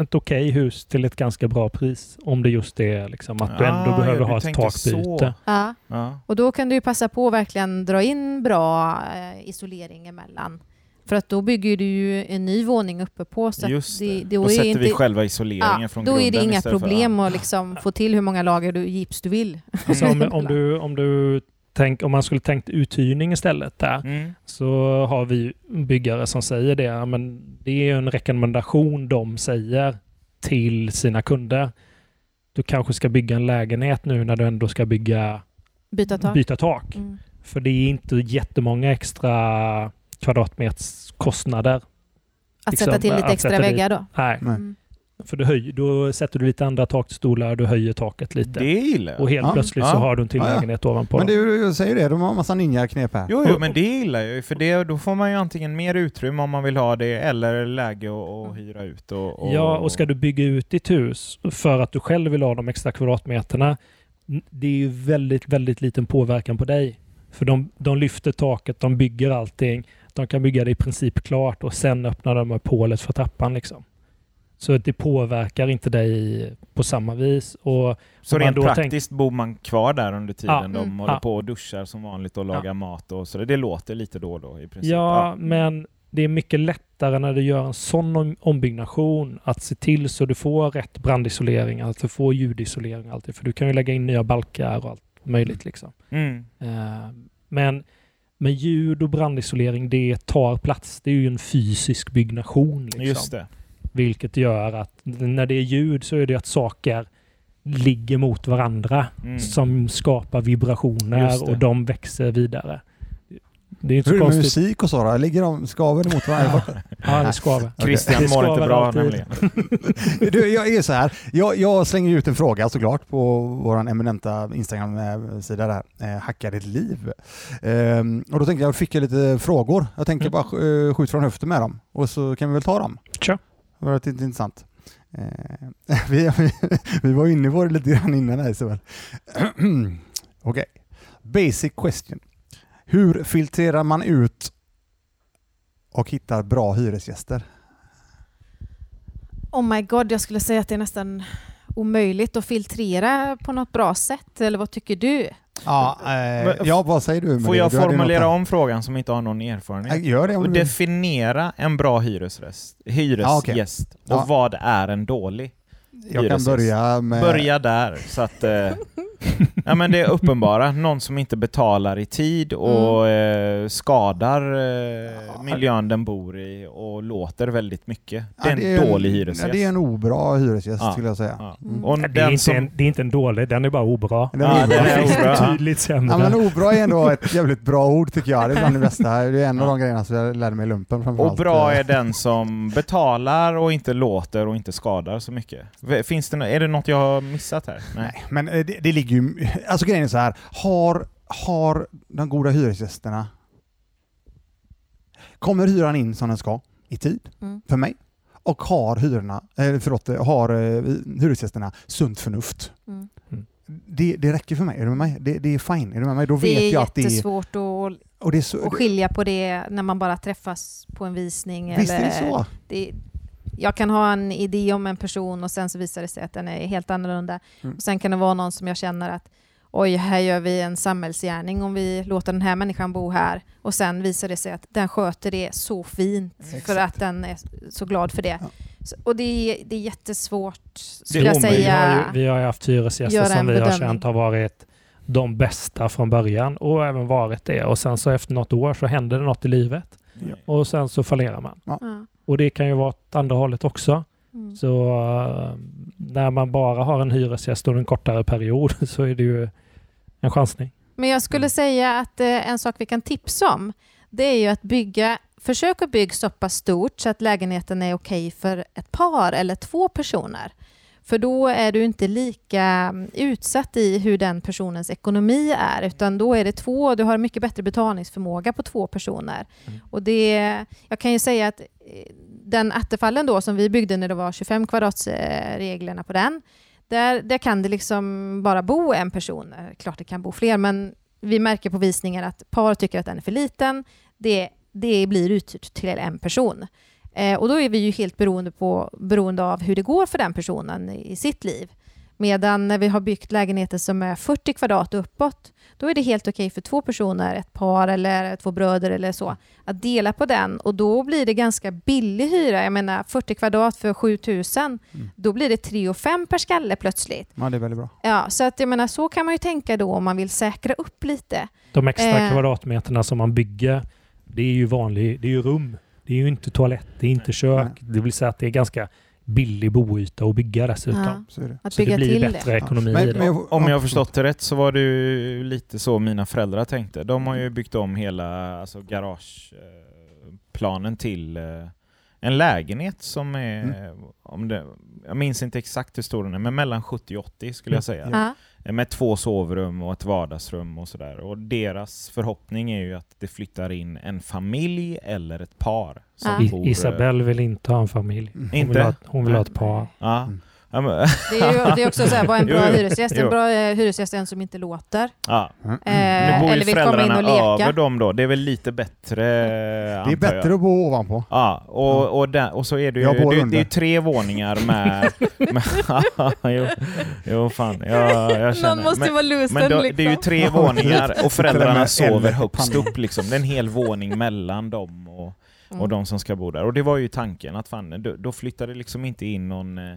ett okej hus till ett ganska bra pris. Om det just är liksom att du ändå Ah, behöver ja, ha ett takbyte. Ja, Ja. och då kan du ju passa på att verkligen dra in bra eh, isolering emellan. För att då bygger du ju en ny våning uppe på så Just det. det, då Då är sätter inte, vi själva isoleringen ja, från Då grunden är det inga istället för- problem att liksom få till hur många lager du, gips du vill. Alltså om, om, du, om, du tänk, om man skulle tänkt uthyrning istället där Mm. så har vi byggare som säger det. Men det är ju en rekommendation de säger till sina kunder. Du kanske ska bygga en lägenhet nu när du ändå ska bygga, Byta tak. byta tak. Mm. För det är inte jättemånga extra kvadratmeters kostnader. Att Liksom, sätta till lite extra dit- väggar då. Nej. Mm. För du höj, då sätter du lite andra takstolar och du höjer taket lite. Det gillar jag. och helt Ja. plötsligt Ja. så har du en till Ja, ja. lägenhet ovanpå. Men jag säger det, de har en massa ninja-knep här. Jo, jo, men det gillar jag ju, för det, då får man ju antingen mer utrymme om man vill ha det, eller läge att hyra ut. Och, och, Ja, och ska du bygga ut ditt hus för att du själv vill ha de extra kvadratmeterna, det är ju väldigt, väldigt liten påverkan på dig. För de, de lyfter taket, de bygger allting. De kan bygga det i princip klart och sen öppnar de upp hålet för trappan. Liksom. Så att det påverkar inte dig på samma vis. Och Så rent praktiskt bor man kvar där under tiden Ja. de Mm. håller Ja. på och duschar som vanligt och lagar mat och så. Det låter lite då och då i princip. Ja, men det är mycket lättare när du gör en sån om- ombyggnation att se till så du får rätt brandisolering, att du får ljudisolering och alltid. För du kan ju lägga in nya balkar och allt möjligt. Liksom. Mm. Eh, Men med ljud och brandisolering, det tar plats. Det är ju en fysisk byggnation. Liksom. Just det. Vilket gör att när det är ljud så är det att saker ligger mot varandra Mm. som skapar vibrationer och de växer vidare. Det är inte Hur är det med musik och så då? Ligger de, skaver de mot varandra? Ja, det skaver. Christian Det mår inte bra alltid. nämligen. du, jag är så här. Jag, jag slänger ut en fråga såklart på vår eminenta Instagram-sida där, eh, Hacka ditt liv. Ehm, och då tänkte jag, fick jag lite frågor. Jag tänker Mm. bara sk- eh, skjut från höften med dem och så kan vi väl ta dem. Kör. Det var lite intressant. Eh, vi, vi, vi var inne på det lite grann innan här Isabel. Okej. Basic question. Hur filtrerar man ut och hittar bra hyresgäster? Oh my god, jag skulle säga att det är nästan omöjligt att filtrera på något bra sätt. Eller vad tycker du? Ja, eh, Men- ja vad säger du? Får jag Du formulera om frågan som inte har någon erfarenhet? Gör det om Och du definiera en bra hyresgäst, hyresgäst och Ja. vad är en dålig? Jag kan hyresgäst. börja med... Börja där så att... Eh, Ja men det är uppenbara, någon som inte betalar i tid och eh, skadar eh, miljön den bor i och låter väldigt mycket. Det är Ja, en dålig hyresgäst. Ja, det är en obra hyresgäst Ja. skulle jag säga. Ja. Mm. Och Det är, den inte som... en, det är inte en dålig, den är bara obra. Den är Ja, obra. den är obra. ja. Betydligt sämre. Ja, men obra är ändå ett jävligt bra ord tycker jag. Det är bland det bästa. Det är en av de grejerna som jag lärde mig i lumpen Och bra är den som betalar och inte låter och inte skadar så mycket. Finns det, är det något jag har missat här? Nej. Nej, men eh, det, det ligger ju... Alltså grejen är så här. Har, har de goda hyresgästerna... Kommer hyran in som den ska i tid Mm. för mig? Och har hyrorna, eh, förlåt, har eh, hyresgästerna sunt förnuft? Mm. Det, det räcker för mig. Är du med mig? Det, det är fine. Är du med mig? Då vet är jag att det är... jättesvårt att, Och det är så, att skilja på det när man bara träffas på en visning. Visst är eller det så? det, jag kan ha en idé om en person och sen så visar det sig att den är helt annorlunda. Mm. Och sen kan det vara någon som jag känner att oj, här gör vi en samhällsgärning om vi låter den här människan bo här. Och sen visar det sig att den sköter det så fint för Exakt. att den är så glad för det. Ja. Så, och det är, det är jättesvårt, skulle jag omöjligt. Vi har, säga. ju, vi har ju haft hyresgäster som vi har bedömning. känt har varit de bästa från början och även varit det. Och sen så efter något år så händer det något i livet och sen så fallerar man. Ja. Och det kan ju vara åt andra hållet också. Mm. Så eh, när man bara har en hyresgäst under en kortare period så är det ju en chansning. Men jag skulle Mm. säga att eh, en sak vi kan tipsa om, det är ju att bygga, försök att bygga så pass stort så att lägenheten är okej för ett par eller två personer. För då är du inte lika mm, utsatt i hur den personens ekonomi är, utan då är det två, du har mycket bättre betalningsförmåga på två personer. Mm. Och det, jag kan ju säga att eh, den attefallen då som vi byggde när det var 25 kvadratsreglerna på den, där, där kan det liksom bara bo en person. Eh, Klart det kan bo fler, men vi märker på visningar att par tycker att den är för liten. Det, det blir uthyrt till en person. Eh, och då är vi ju helt beroende, på, beroende av hur det går för den personen i, i sitt liv. Medan när vi har byggt lägenheter som är 40 kvadrat och uppåt, då är det helt okej för två personer, ett par eller två bröder eller så, att dela på den. Och då blir det ganska billig hyra. Jag menar 40 kvadrat för 7000, Mm. då blir det 3 och 5 per skalle plötsligt. Ja, det är väldigt bra. Ja, så att jag menar, så kan man ju tänka då om man vill säkra upp lite. De extra Eh. kvadratmeterna som man bygger, det är ju vanlig, det är ju rum. Det är ju inte toalett, det är inte kök. Det vill säga att det är ganska billig boyta att bygga dessutom. Ja, Så är det. att Så det blir till bättre det. ekonomi Men- det. men jag- Om jag ja, har förstått det rätt så var det ju lite så mina föräldrar tänkte. De har ju byggt om hela alltså, garageplanen till eh, en lägenhet som är, Mm. om det, jag minns inte exakt hur stor den är, men mellan 70 och 80 skulle Mm. jag säga. Ja. Med två sovrum och ett vardagsrum och sådär. Och deras förhoppning är ju att det flyttar in en familj eller ett par som Ja. Bor... eh, Isabelle vill inte ha en familj. Hon Inte? vill ha, hon vill ha ett par. Ja. Mm. Ja, men, Det är ju det är också så här, vad en bra Jo, jo. hyresgäst. En Jo. bra eh, hyresgäst är en som inte låter. ja. Mm. Eh, Nu bor ju eller vill komma in och leka. över dem då. Det är väl lite bättre, Det är bättre jag. att bo ovanpå. Ja, och, och, den, och så är det ju, det, det är tre våningar med... med jo, jo, fan. Jag, jag känner. Någon måste men, vara lusen men då, liksom. det är ju tre våningar och föräldrarna sover högst upp liksom. Det är en hel våning mellan dem och, Mm. och de som ska bo där. Och det var ju tanken att fan, då, då flyttar det liksom inte in någon eh,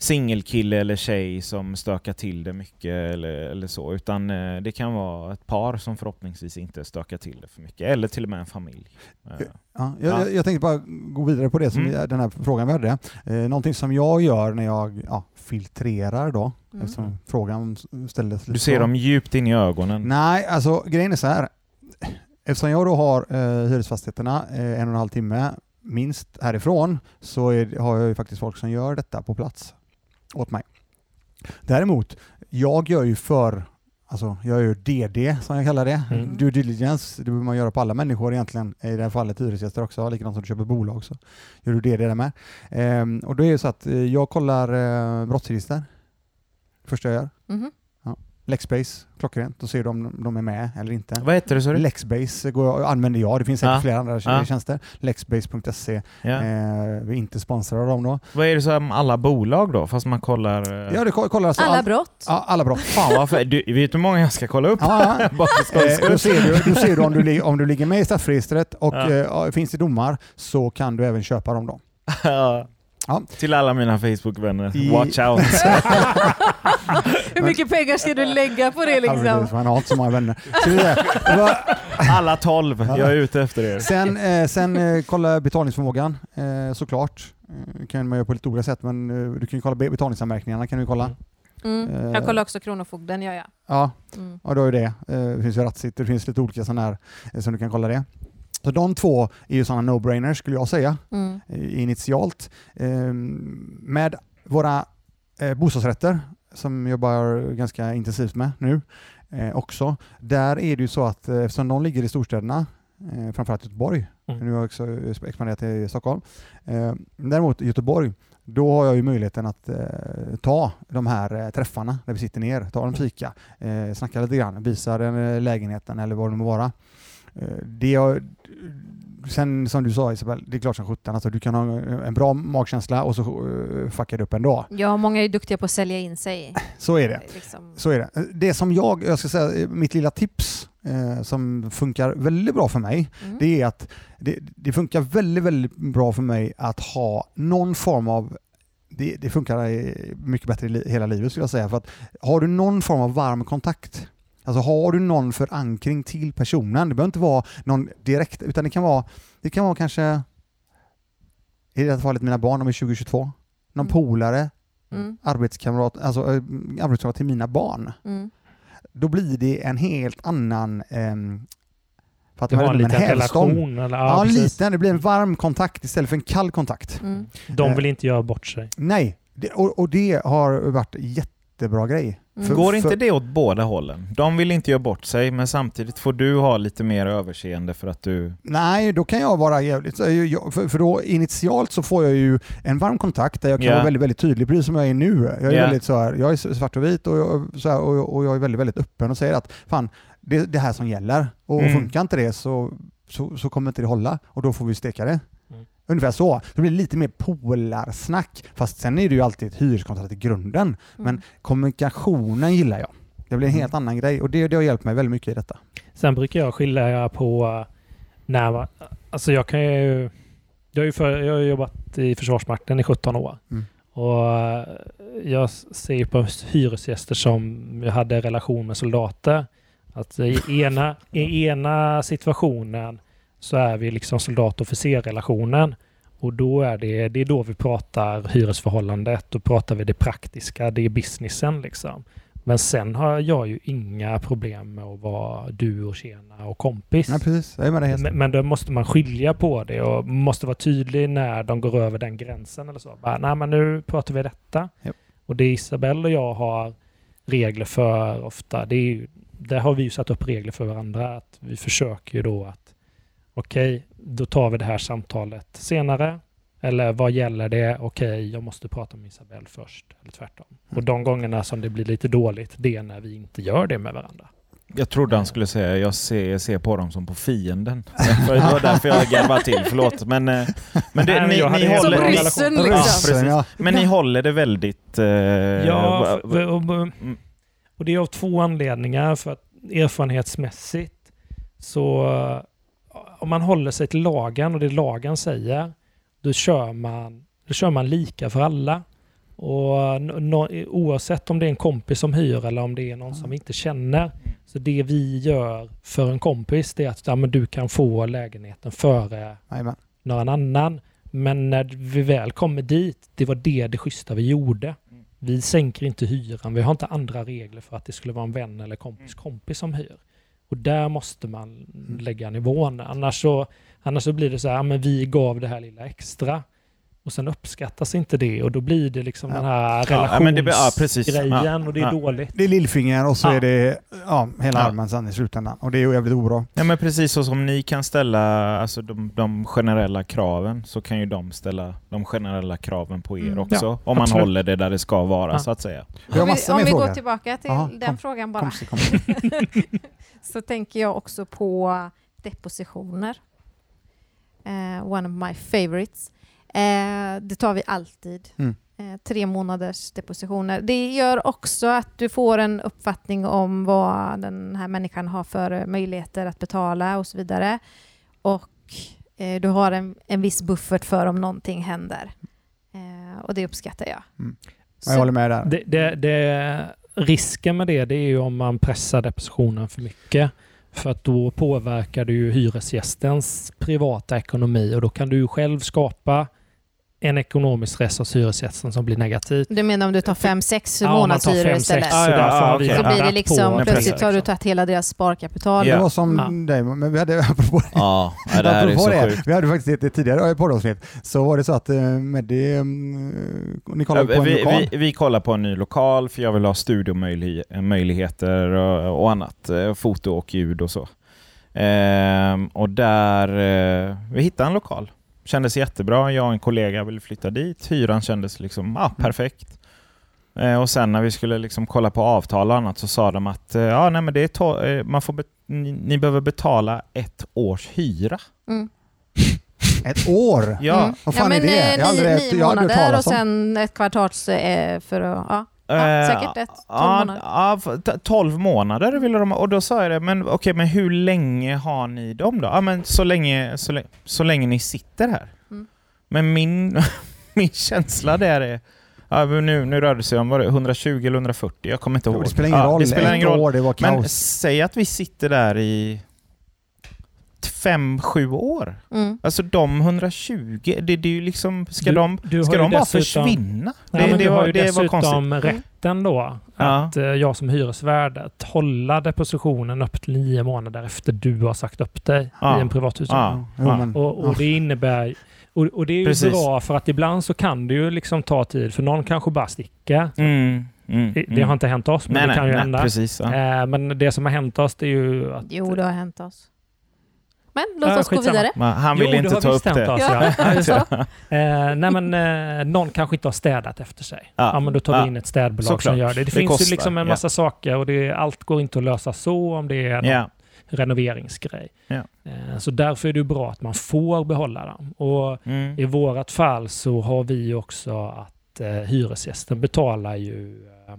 singelkille eller tjej som stökar till det mycket eller, eller så, utan eh, det kan vara ett par som förhoppningsvis inte stökar till det för mycket, eller till och med en familj. Eh, Ja, jag, Ja. jag, tänkte bara gå vidare på det som Mm. den här frågan vi hade. Eh, någonting som jag gör när jag ja, filtrerar då, Mm. eftersom frågan ställdes lite Du ser så. dem djupt in i ögonen. Nej, alltså grejen är så här. Eftersom jag då har eh, hyresfastigheterna eh, en och en halv timme minst härifrån så är, har jag ju faktiskt folk som gör detta på plats åt mig. Däremot, jag gör ju för Alltså, jag gör DD som jag kallar det. Mm. Due diligence, det behöver man göra på alla människor egentligen. I det här fallet hyresgäster också, likadant som du köper bolag så gör du DD där med. Ehm, och då är det så att eh, jag kollar eh, brottsregister. Första jag gör. Mhm. Lexbase, klockrent. Då ser du om de är med eller inte. Vad heter det sa du? Lexbase går, använder jag, det finns säkert Ja. flera andra Ja. tjänster. Lexbase.se, Ja. eh, vi är inte sponsrade av dem då. Vad är det som alla bolag då? Fast man kollar... eh, Ja, det ko- kollar alltså Alla all- brott. Ja, alla brott. Fan vad för, du, vet du hur många jag ska kolla upp? Ja, ja. Eh, då ser du, då ser du om, du li- om du ligger med i straffregistret och Ja. eh, finns det domar så kan du även köpa dem då. Ja. Ja. Till alla mina Facebook-vänner, I- watch out! Hur mycket pengar ska du lägga på det Ja, liksom? Man har inte så många vänner. Så det det. Det Alla tolv, jag är ute efter er. Sen, eh, sen eh, kolla betalningsförmågan eh, såklart. Eh, kan man göra på lite olika sätt men eh, du kan ju kolla be- betalningsanmärkningarna kan du kolla. Mm. Eh. Jag kollar också Kronofogden, gör jag. Ja, Mm. och då är det. Det finns ju Ratsit, det finns lite olika sådana här som du kan kolla det. Så de två är ju sådana no-brainers skulle jag säga Mm. initialt. Med våra bostadsrätter som jag jobbar ganska intensivt med nu eh, också. Där är det ju så att eh, eftersom de ligger i storstäderna, eh, framförallt Göteborg, Mm. nu har jag också expanderat i Stockholm. Eh, däremot Göteborg, då har jag ju möjligheten att eh, ta de här eh, träffarna där vi sitter ner, ta en fika, eh, snacka lite grann, visa den eh, lägenheten eller vad det må vara. Eh, det jag, sen som du sa Isabel, det är klart som sjutton, alltså, du kan ha en bra magkänsla och så uh, fuckar det upp ändå. Ja, många är duktiga på att sälja in sig. Så är det. Liksom. Så är det. Det som jag, jag ska säga, eh, mitt lilla tips eh, som funkar väldigt bra för mig, Mm. det är att det, det funkar väldigt, väldigt bra för mig att ha någon form av det, det funkar eh, mycket bättre i li, hela livet skulle jag säga. För att har du någon form av varm kontakt, alltså har du någon förankring till personen, det behöver inte vara någon direkt, utan det kan vara, det kan vara kanske, i det här fallet mina barn, de är 2022, någon Mm. polare, Mm. arbetskamrat, alltså äh, arbetskamrat till mina barn Mm. då blir det en helt annan... ehm, för att har vet en liten relation. Eller, Ja, ja, liten. Det blir en varm kontakt istället för en kall kontakt. Mm. De vill inte göra bort sig. Nej, det, och, och det har varit jättebra grej. Mm. För- Går inte det åt båda hållen? De vill inte göra bort sig, men samtidigt får du ha lite mer överseende för att du... Nej, då kan jag vara jävligt... För, då initialt så får jag ju en varm kontakt där jag kan Ja. vara väldigt, väldigt tydlig, precis som jag är nu. Jag är Ja. väldigt så här, jag är svart och vit och jag, så här, och, och jag är väldigt, väldigt öppen och säger att fan, det är det här som gäller. Och Mm. funkar inte det så, så, så kommer inte det hålla och då får vi steka det. Mm. Ungefär så. Det blir lite mer polarsnack. Fast sen är det ju alltid ett hyreskontrakt i grunden. Men Mm. kommunikationen gillar jag. Det blir en Mm. helt annan grej och det, det har hjälpt mig väldigt mycket i detta. Sen brukar jag skilja på eh, när man, Alltså jag kan ju... Jag har ju för, jag har jobbat i Försvarsmakten i 17 år. Mm. Och eh, jag ser på hyresgäster som jag hade relation med soldater. Att i ena, i ena situationen så är vi liksom soldat-officer-relationen. Och då är det, det är då vi pratar hyresförhållandet. Då pratar vi det praktiska, det är businessen liksom. Men sen har jag ju inga problem med att vara du och tjena och kompis. Ja, precis. Jag är med helt. Men, men då måste man skilja på det och måste vara tydlig när de går över den gränsen eller så. Bara, Nej, men nu pratar vi detta. Japp. Och det Isabelle och jag har regler för ofta, det är ju, där har vi ju satt upp regler för varandra. Att vi försöker ju då att okej, då tar vi det här samtalet senare. Eller vad gäller det? Okej, jag måste prata med Isabelle först. Eller tvärtom. Och de gångerna som det blir lite dåligt, det är när vi inte gör det med varandra. Jag trodde han skulle säga jag ser, jag ser på dem som på fienden. För det var därför jag garvade till, förlåt. Men, eh, men, det, ni, ni Som håller... Ni, ryssen liksom. Ja, men ni håller det väldigt... eh, Ja, och, och, Mm. och det är av två anledningar. För att erfarenhetsmässigt så om man håller sig till lagen och det lagen säger, då kör man, då kör man lika för alla. Och no, oavsett om det är en kompis som hyr eller om det är någon som vi inte känner. Så det vi gör för en kompis det är att ja, du kan få lägenheten före Jajamän. någon annan. Men när vi väl kommer dit, det var det det schyssta vi gjorde. Vi sänker inte hyran, vi har inte andra regler för att det skulle vara en vän eller kompis kompis som hyr. Och där måste man lägga nivån. Annars så, annars så blir det så här, men vi gav det här lilla extra. Och sen uppskattas inte det och då blir det liksom Ja. den här blir- ja, relationsgrejen Ja. och det är Ja. dåligt. Det är lillfinger och så Ja. är det ja, hela Ja. armen sen i slutändan. Och det är ju jävligt obra. Ja, men precis så som ni kan ställa alltså, de, de generella kraven så kan ju de ställa de generella kraven på er Mm. också. Ja, om man absolut. håller det där det ska vara Ja. så att säga. Vi har Om vi, om vi går tillbaka till Jaha, den kom. frågan bara. Kom, kom. så tänker jag också på depositioner. Eh, one of my favorites. Eh, det tar vi alltid. Mm. Eh, tre månaders depositioner. Det gör också att du får en uppfattning om vad den här människan har för möjligheter att betala och så vidare. Och eh, du har en, en viss buffert för om någonting händer. Eh, och det uppskattar jag. Men jag håller med där. Det, det, det, risken med det, det är ju om man pressar depositionen för mycket. För att då påverkar du ju hyresgästens privata ekonomi och då kan du ju själv skapa en ekonomisk stress hos hyresgästen som blir negativ. Du menar om du tar fem, sex Ja, månadshyror fem, istället? sex, Ah, så ja, ja, vi okej. Så blir det liksom, plötsligt har du tagit hela deras sparkapital. Det Ja. var som Ja. dig, men vi hade, apropå, Ja, ja, det här är apropå så det, vi hade faktiskt ett, tidigare poddavsnitt, så var det så att uh, Meddi, um, ni kollade på en vi, lokal. vi, vi kollar på en ny lokal för jag vill ha studiomöjligheter och, och annat. eh, Foto och ljud och så. Ehm, och där, eh, vi hittade en lokal. Kändes jättebra. Jag och en kollega ville flytta dit. Hyran kändes liksom, ah, perfekt. Eh, och sen när vi skulle liksom kolla på avtal och annat så sa de att eh, ja, nej, men det är to- eh, man får ni, ni behöver betala ett års hyra. Mm. Ett år? Ja, Mm. Vad fan ja, är men, det? eh, Jag har aldrig- nio, nio månader och sen ett kvartals eh, för att... Ja. Ja, Eh, säkert ett, tolv ja, månader. Ja, f- t- 12 månader ville de ha. Och då sa jag det, men okej, men hur länge har ni dem då? Ja, men så länge, så, länge, så länge ni sitter här. Mm. Men min, min känsla där är, ja, men nu, nu rör det sig om var det 120 eller 140, jag kommer inte ihåg. Det spelar ingen ja, roll. Det spelar ingen roll. år, det var Men kaos. säg att vi sitter där i fem, sju år. Mm. Alltså de 120, det, det är ju liksom, ska Du- de, du ska de bara dessutom- försvinna? Nej, men det, du var, har ju det dessutom konstigt. rätten då Ja. att eh, jag som hyresvärd att hålla depositionen upp till nio månader efter du har sagt upp dig Ja. i en privathushåll. Ja. Och, och det innebär och, och det är ju Precis. bra för att ibland så kan det ju liksom ta tid för någon kanske bara sticker. Mm, mm, Det, det mm. har inte hänt oss men nej, det nej, kan ju nej, hända. Precis, ja. Eh, men det som har hänt oss det är ju att... Jo, det har hänt oss. Men låt Ja, oss gå skitsamma. vidare. Men han Jo, vill det inte ta upp det. oss, Ja. det. Eh, nej men eh, någon kanske inte har städat efter sig. Ja. Ja, men då tar Ja. vi in ett städbolag Såklart. som gör det. Det, Det finns kostar, ju liksom en ja. massa saker och det, allt går inte att lösa så om det är någon Ja. renoveringsgrej. Ja. Eh, så därför är det bra att man får behålla dem. Och Mm. i vårat fall så har vi också att eh, hyresgästen betalar ju eh,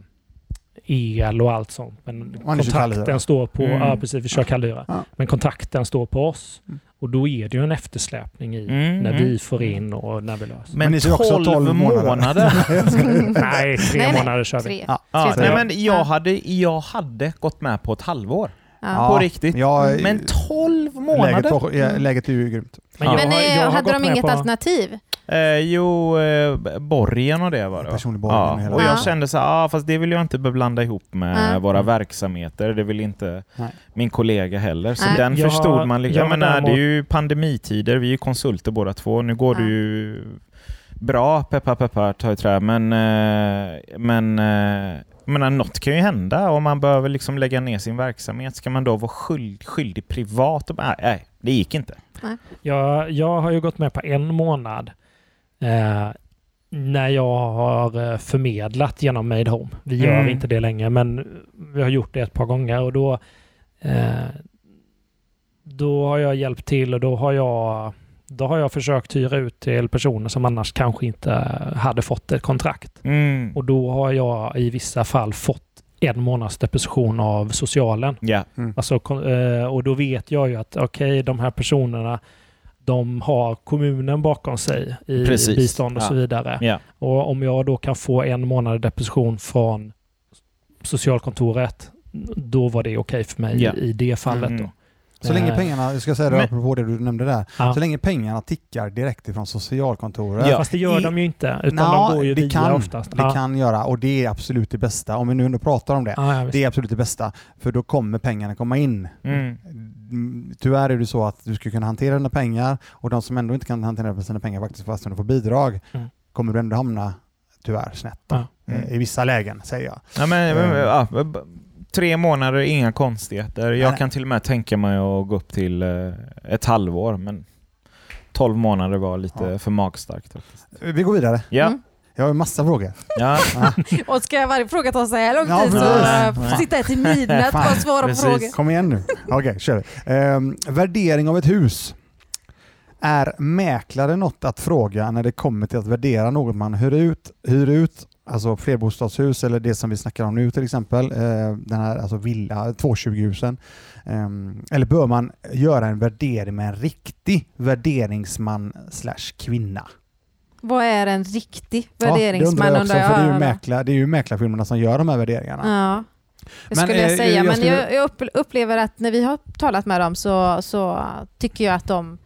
el och allt sånt. Men kontrakten står på, Mm. ja precis, vi kör kallhyra. Ja. Men kontrakten står på oss. Mm. Och då är det ju en eftersläpning i Mm, när mm. vi får in och när vi löser. Men Men ni ser också 12 12 månader. månader. Nej, tre Nej, månader kör vi. Tre. Ja. Ja, Tre, nej, men jag Ja. hade, jag hade gått med på ett halvår. Ja. På riktigt. Ja, Men 12 läget, månader? var, ja, läget är ju grymt. Men Ja. jag, Men eh, jag har hade de inget på, alternativ? Eh, jo, eh, borgen och det var det? Personlig borgen och Ja, hela och jag Ja. kände så här, ah, fast det vill jag inte blanda ihop med Nej. våra verksamheter. Det vill inte Nej. min kollega heller. Så Nej. den Jag förstod man. jag Jag menar, det är ju pandemitider, vi är ju konsulter båda två. Nu går Ja. det ju bra, peppar peppar, ta i trä, men, eh, men eh, jag menar, något kan ju hända om man behöver liksom lägga ner sin verksamhet. Ska man då vara skyld, skyldig privat? Och, nej, nej, det gick inte. jag, jag har ju gått med på en månad eh, när jag har eh, förmedlat genom Made Home. Vi gör Mm. inte det längre, men vi har gjort det ett par gånger och då, eh, då har jag hjälpt till och då har jag då har jag försökt hyra ut till personer som annars kanske inte hade fått ett kontrakt. Mm. Och då har jag i vissa fall fått en månads deposition av socialen. Ja. Alltså, kon- eh, och då vet jag ju att okej, de här personerna de har kommunen bakom sig i Precis. bistånd och Ja. så vidare. Ja. Och om jag då kan få en månad deposition från socialkontoret, då var det okej för mig Ja. i det fallet. Mm. Då. Så länge pengarna, jag ska säga det Men- apropå det du nämnde där, Ja. så länge pengarna tickar direkt ifrån socialkontoret. Ja. Fast det gör I- de ju inte, utan Nja, de går ju det via kan, oftast. Det ja. kan göra och det är absolut det bästa. Om vi nu ändå pratar om det. Ja, ja. Det är absolut det bästa, för då kommer pengarna komma in. Mm. Mm, Tyvärr är det så att du ska kunna hantera dina pengar och de som ändå inte kan hantera sina pengar faktiskt fast de får bidrag Mm. kommer du ändå hamna tyvärr snett. Ja. Eh, I vissa lägen säger jag. Ja, men, men, Eh. ja, b- b- tre månader, inga konstigheter. Jag Nej. kan till och med tänka mig att gå upp till eh, ett halvår, men 12 månader var lite Ja. för magstarkt. faktiskt. Vi går vidare. Ja, Mm. Jag har en massa frågor. ja. Och ska varje fråga ta så här lång Ja, tid så precis. uh, sitta här till midnatt och svara på frågor. Kom igen nu. Okej, kör vi. Ehm, värdering av ett hus. Är mäklare något att fråga när det kommer till att värdera något man hyr ut, hyr ut alltså flerbostadshus eller det som vi snackar om nu till exempel, eh, den här alltså villa, 220-husen. Ehm, eller bör man göra en värdering med en riktig värderingsman slash kvinna? Vad är en riktig Ja, det värderingsman undrar jag också, för det är ju, då? mäkla, det är ju mäklarfirmorna som gör de här värderingarna. Ja, det Men, skulle jag eh, säga. jag Men skulle- jag, jag upp- upplever att när vi har talat med dem så, så tycker jag att de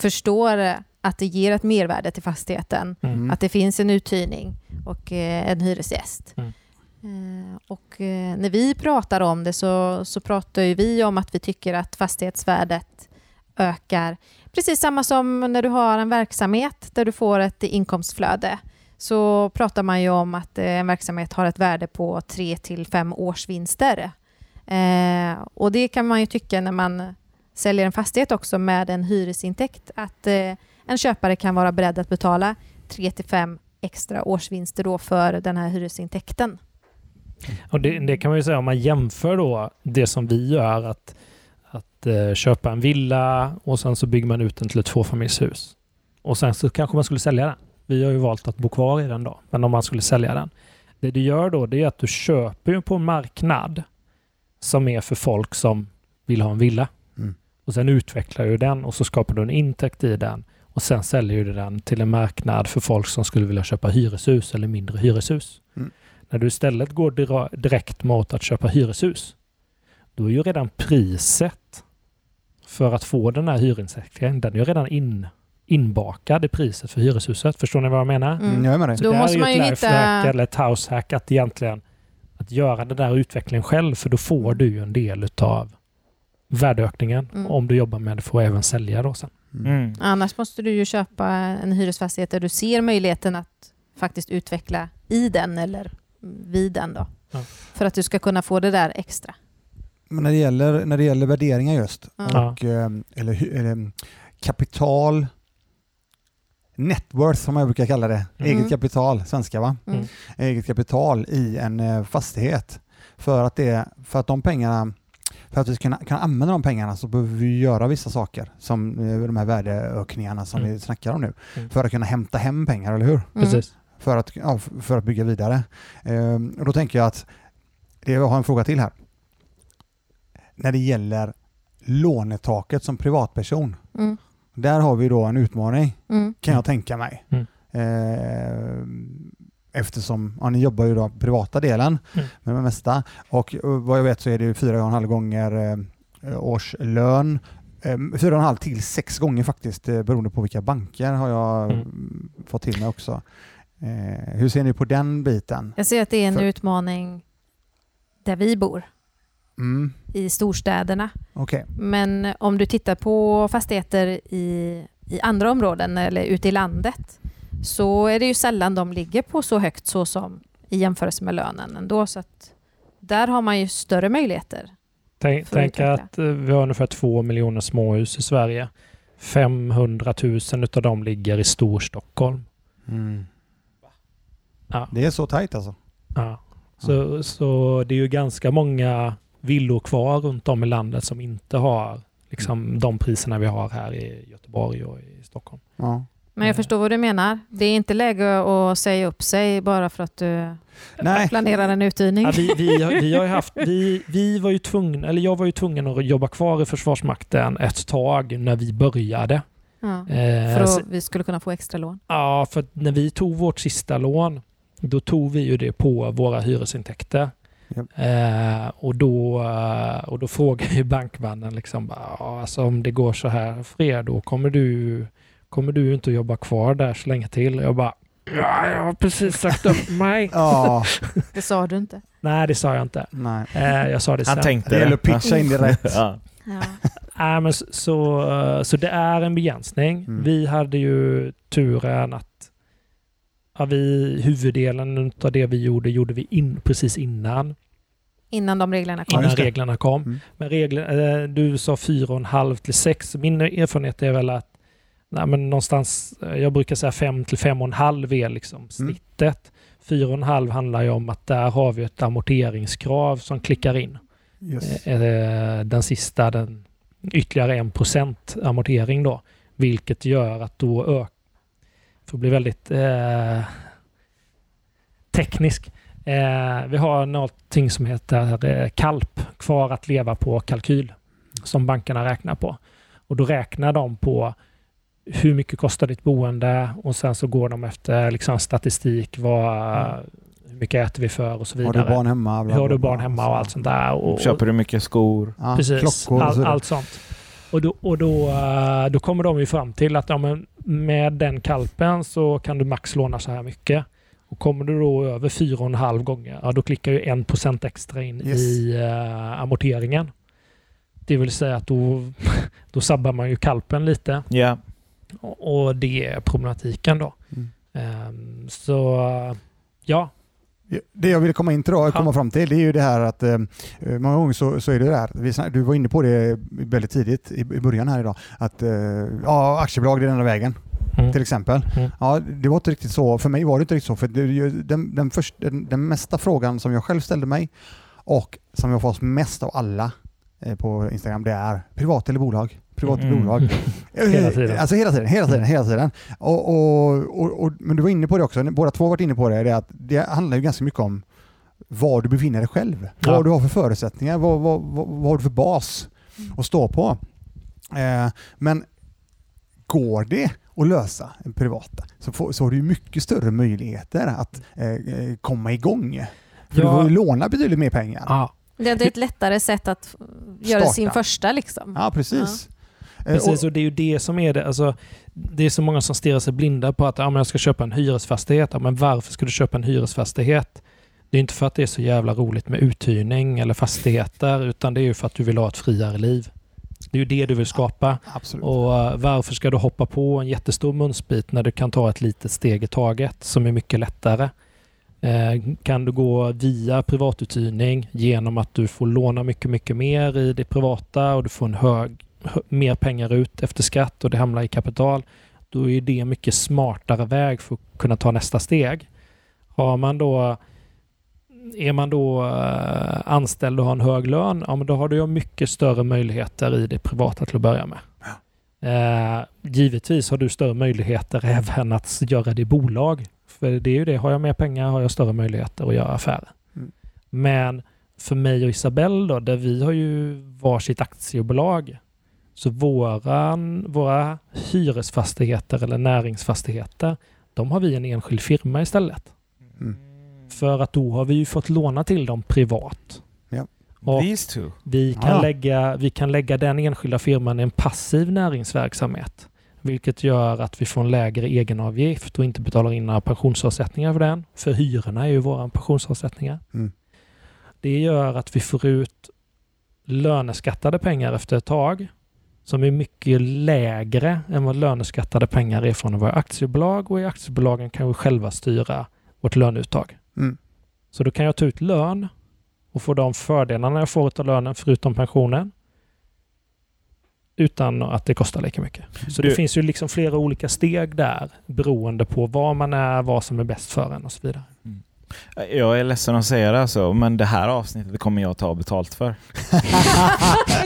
förstår att det ger ett mervärde till fastigheten. Mm. Att det finns en uthyrning och eh, en hyresgäst. Mm. Eh, och eh, när vi pratar om det så, så pratar vi om att vi tycker att fastighetsvärdet ökar. Precis samma som när du har en verksamhet där du får ett inkomstflöde. Så pratar man ju om att en verksamhet har ett värde på 3 till 5 års vinster. Och det kan man ju tycka när man säljer en fastighet också med en hyresintäkt att en köpare kan vara beredd att betala 3 till 5 extra årsvinster då för den här hyresintäkten. Och det, det kan man ju säga om man jämför då det som vi gör att, att eh, köpa en villa och sen så bygger man ut den till ett tvåfamiljshus. Och sen så kanske man skulle sälja den. Vi har ju valt att bo kvar i den då. Men om man skulle sälja den. Det du gör då det är att du köper på en marknad som är för folk som vill ha en villa. Mm. Och sen utvecklar du den och så skapar du en intäkt i den. Och sen säljer du den till en marknad för folk som skulle vilja köpa hyreshus eller mindre hyreshus. Mm. När du istället går direkt mot att köpa hyreshus, då är ju redan priset för att få den här hyresintäkten, den är ju redan in, inbakad i priset för hyreshuset. Förstår ni vad jag menar? Mm. Mm, jag är med dig. Då måste är ju man ett ju lifehack hitta... eller ett househack att egentligen att göra den där utvecklingen själv för då får du ju en del utav värdeökningen Mm. om du jobbar med det för att även sälja då sen. Mm. Annars måste du ju köpa en hyresfastighet där du ser möjligheten att faktiskt utveckla i den eller vid den då. Ja. För att du ska kunna få det där extra. Men när det gäller, när det gäller värderingar just, Ja. och, eh, eller, eller mm, kapital, networth som jag brukar kalla det, Mm. eget kapital, svenska va? Mm. Mm. Eget kapital i en eh, fastighet. För att, det, för att de pengarna för att vi ska kunna, kunna använda de pengarna så behöver vi göra vissa saker som eh, de här värdeökningarna som Mm. vi snackar om nu. Mm. För att kunna hämta hem pengar, eller hur? Mm. Precis. För att, ja, för att bygga vidare. Ehm, och då tänker jag att, det, jag har en fråga till här. När det gäller lånetaket som privatperson, Mm. där har vi då en utmaning Mm. kan jag tänka mig. Mm. Ehm, eftersom ja, ni jobbar ju då privata delen Mm. med det mesta och eh, vad jag vet så är det ju fyra och en halv gånger eh, årslön. Eh, fyra och en halv till sex gånger faktiskt eh, beroende på vilka banker har jag Mm. mm. fått till mig också. Eh, hur ser ni på den biten? Jag ser att det är en För- utmaning där vi bor, Mm. i storstäderna. Okej. Men om du tittar på fastigheter i, i andra områden eller ute i landet så är det ju sällan de ligger på så högt så som i jämförelse med lönen ändå. Så att där har man ju större möjligheter. Tänk, tänk att eh, vi har ungefär två miljoner småhus i Sverige. 500 000 utav dem ligger i Storstockholm. Mm. Ja. Det är så tajt alltså? Ja. Så, så det är ju ganska många villor kvar runt om i landet som inte har liksom, de priserna vi har här i Göteborg och i Stockholm. Ja. Men jag Mm. förstår vad du menar. Det är inte läge att säga upp sig bara för att du Nej. planerar en uthyrning. Ja, vi, vi, har- vi har ju haft, vi, vi var ju tvungna, eller jag var ju tvungen att jobba kvar i Försvarsmakten ett tag när vi började. Ja, Eh, för att vi skulle kunna få extra lån. Ja, för när vi tog vårt sista lån, då tog vi ju det på våra hyresintäkter. Japp. Eh, och, då, och då frågade ju bankmannen liksom, bara, ja, alltså om det går så här för er, då kommer du, kommer du inte att jobba kvar där så länge till. Jag bara, ja, jag har precis sagt upp mig. Ja, Det sa du inte. Nej, det sa jag inte. nej. Eh, jag sa det sen. Han tänkte Det att pitcha in det rätt. Ja. Ja. Nej, men så, så, eh, så det är en begränsning. Mm. Vi hade ju turen att ja, vi, huvuddelen av det vi gjorde, gjorde vi in, precis innan, Innan de reglerna kom. Innan reglerna kom. Mm. Men regler, eh, du sa fyra och en halv till sex. Min erfarenhet är väl att nej, men någonstans, eh, jag brukar säga fem till fem och en halv är liksom snittet. Fyra och en halv handlar ju om att där har vi ett amorteringskrav som klickar in. Yes. Eh, Den sista, den ytterligare en procent amortering då. Vilket gör att då ök, för att bli väldigt eh, teknisk. Eh, vi har någonting som heter eh, KALP, kvar att leva på kalkyl, som bankerna räknar på. Och då räknar de på hur mycket kostar ditt boende och sen så går de efter liksom, statistik. Vad, Mm. Hur mycket äter vi för och så Har vidare. du barn hemma? Bla, har bla, du barn bla. hemma och allt sånt där. Och, Köper du mycket skor? Ja, Precis, Klockor och all, allt sånt. Och, då, och då, eh, då kommer de ju fram till att ja, men med den kalpen så kan du max låna så här mycket. Och kommer du då över fyra och en halv gånger, ja, då klickar ju en procent extra in Yes. i uh, amorteringen. Det vill säga att då, då sabbar man ju kalpen lite. Ja. Och, det är problematiken då. Mm. Ehm, så ja, Det jag ville komma in till då, komma fram till, det är ju det här att eh, många gånger så, så är det här, vi, du var inne på det väldigt tidigt i, i början här idag, att eh, ja, aktiebolag är den enda vägen mm, till exempel. Mm. Ja, det var inte riktigt så, för mig var det inte riktigt så, för det, den, den, först, den, den mesta frågan som jag själv ställde mig och som jag får mest av alla eh, på Instagram, det är privat eller bolag? Privat Mm. bolag? Hela tiden. Alltså hela tiden, hela tiden, hela tiden. Och, och, och, och, men du var inne på det också, båda två har varit inne på det, det är att det handlar ju ganska mycket om var du befinner dig själv. Ja. Vad du har för förutsättningar, vad, vad, vad, vad har du för bas att stå på. Eh, men går det att lösa en privata så, får, så har du mycket större möjligheter att eh, eh, komma igång. För Ja. du får ju låna betydligt mer pengar. ja, Det är ett lättare sätt att göra Starta. sin första liksom. Ja, precis. Eh, Precis, och- och det är ju det som är det. Alltså, det är så många som stirrar sig blinda på att ja, men jag ska köpa en hyresfastighet. Ja, men varför ska du köpa en hyresfastighet? Det är inte för att det är så jävla roligt med uthyrning eller fastigheter, utan det är ju för att du vill ha ett friare liv. Det är ju det du vill skapa. Absolut. Och eh, varför ska du hoppa på en jättestor munsbit när du kan ta ett litet steg i taget som är mycket lättare? Eh, kan du gå via privatuthyrning genom att du får låna mycket, mycket mer i det privata och du får en hög, hö, mer pengar ut efter skatt och det hamnar i kapital. Då är det en mycket smartare väg för att kunna ta nästa steg. Har man då är man då eh, anställd och har en hög lön, ja, men då har du mycket större möjligheter i det privata till att börja med. Eh, givetvis har du större möjligheter även att göra det i bolag. För det är ju det, har jag mer pengar har jag större möjligheter att göra affärer. Mm. Men för mig och Isabelle då, där vi har ju varsitt aktiebolag, så våran, våra hyresfastigheter eller näringsfastigheter, de har vi en enskild firma istället. Mm. För att då har vi ju fått låna till dem privat. Och These two. vi kan, Ja. lägga, vi kan lägga den enskilda firman i en passiv näringsverksamhet. Vilket gör att vi får en lägre egenavgift och inte betalar in några pensionsavsättningar för den. För hyrorna är ju våra pensionsavsättningar. Mm. Det gör att vi får ut löneskattade pengar efter ett tag som är mycket lägre än vad löneskattade pengar är från våra aktiebolag och i aktiebolagen kan vi själva styra vårt löneuttag. Mm. Så då kan jag ta ut lön och få de fördelarna jag får av lönen förutom pensionen utan att det kostar lika mycket. Så Du- det finns ju liksom flera olika steg där beroende på var man är, vad som är bäst för en och så vidare. Jag är ledsen att säga det alltså, men det här avsnittet kommer jag ta betalt för.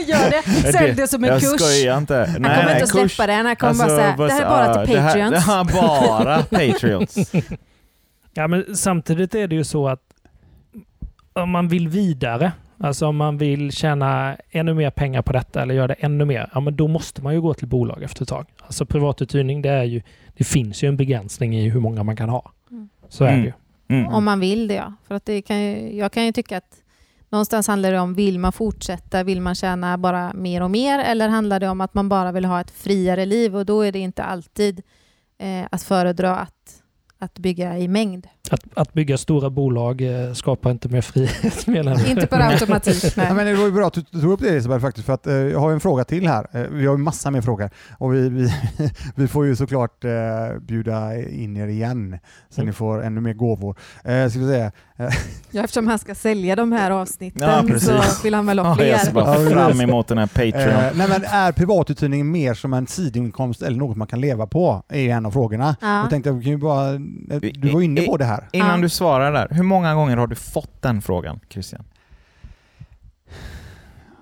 Gör det. Sälj det som en jag kurs. skojar inte. Han kommer inte att släppa den. Han kommer Alltså, bara säga, det här är bara till Patreons. Det här, det här bara Patreons. Ja, men samtidigt är det ju så att om man vill vidare, alltså om man vill tjäna ännu mer pengar på detta eller göra det ännu mer, ja men då måste man ju gå till bolag efter ett tag. Alltså privatuthyrning, det är ju, det finns ju en begränsning i hur många man kan ha. Mm. Så är Mm. det ju. Mm. Om man vill det ja. För att det kan ju, jag kan ju tycka att någonstans handlar det om, vill man fortsätta, vill man tjäna bara mer och mer eller handlar det om att man bara vill ha ett friare liv och då är det inte alltid eh, att föredra att, att bygga i mängd. Att, att bygga stora bolag eh, skapar inte mer frihet menar du? Inte per automatik. Nej. Men det var ju bra att du tog upp det Elisabeth faktiskt, för att eh, jag har ju en fråga till här. Eh, vi har ju massa mer frågor och vi, vi, vi får ju såklart eh, bjuda in er igen så Mm. ni får ännu mer gåvor. Eh, ska vi säga. Ja, eftersom han ska sälja de här avsnitten Ja, så vill han väl ha Ja, jag ser fler. bara fram emot den här Patreon. Eh, nej, men är privatuthyrning mer som en sidoinkomst eller något man kan leva på? är en av frågorna. Ja. Jag tänkte, vi kan ju bara, eh, du var inne på det här. Innan Ja. du svarar där, hur många gånger har du fått den frågan Christian?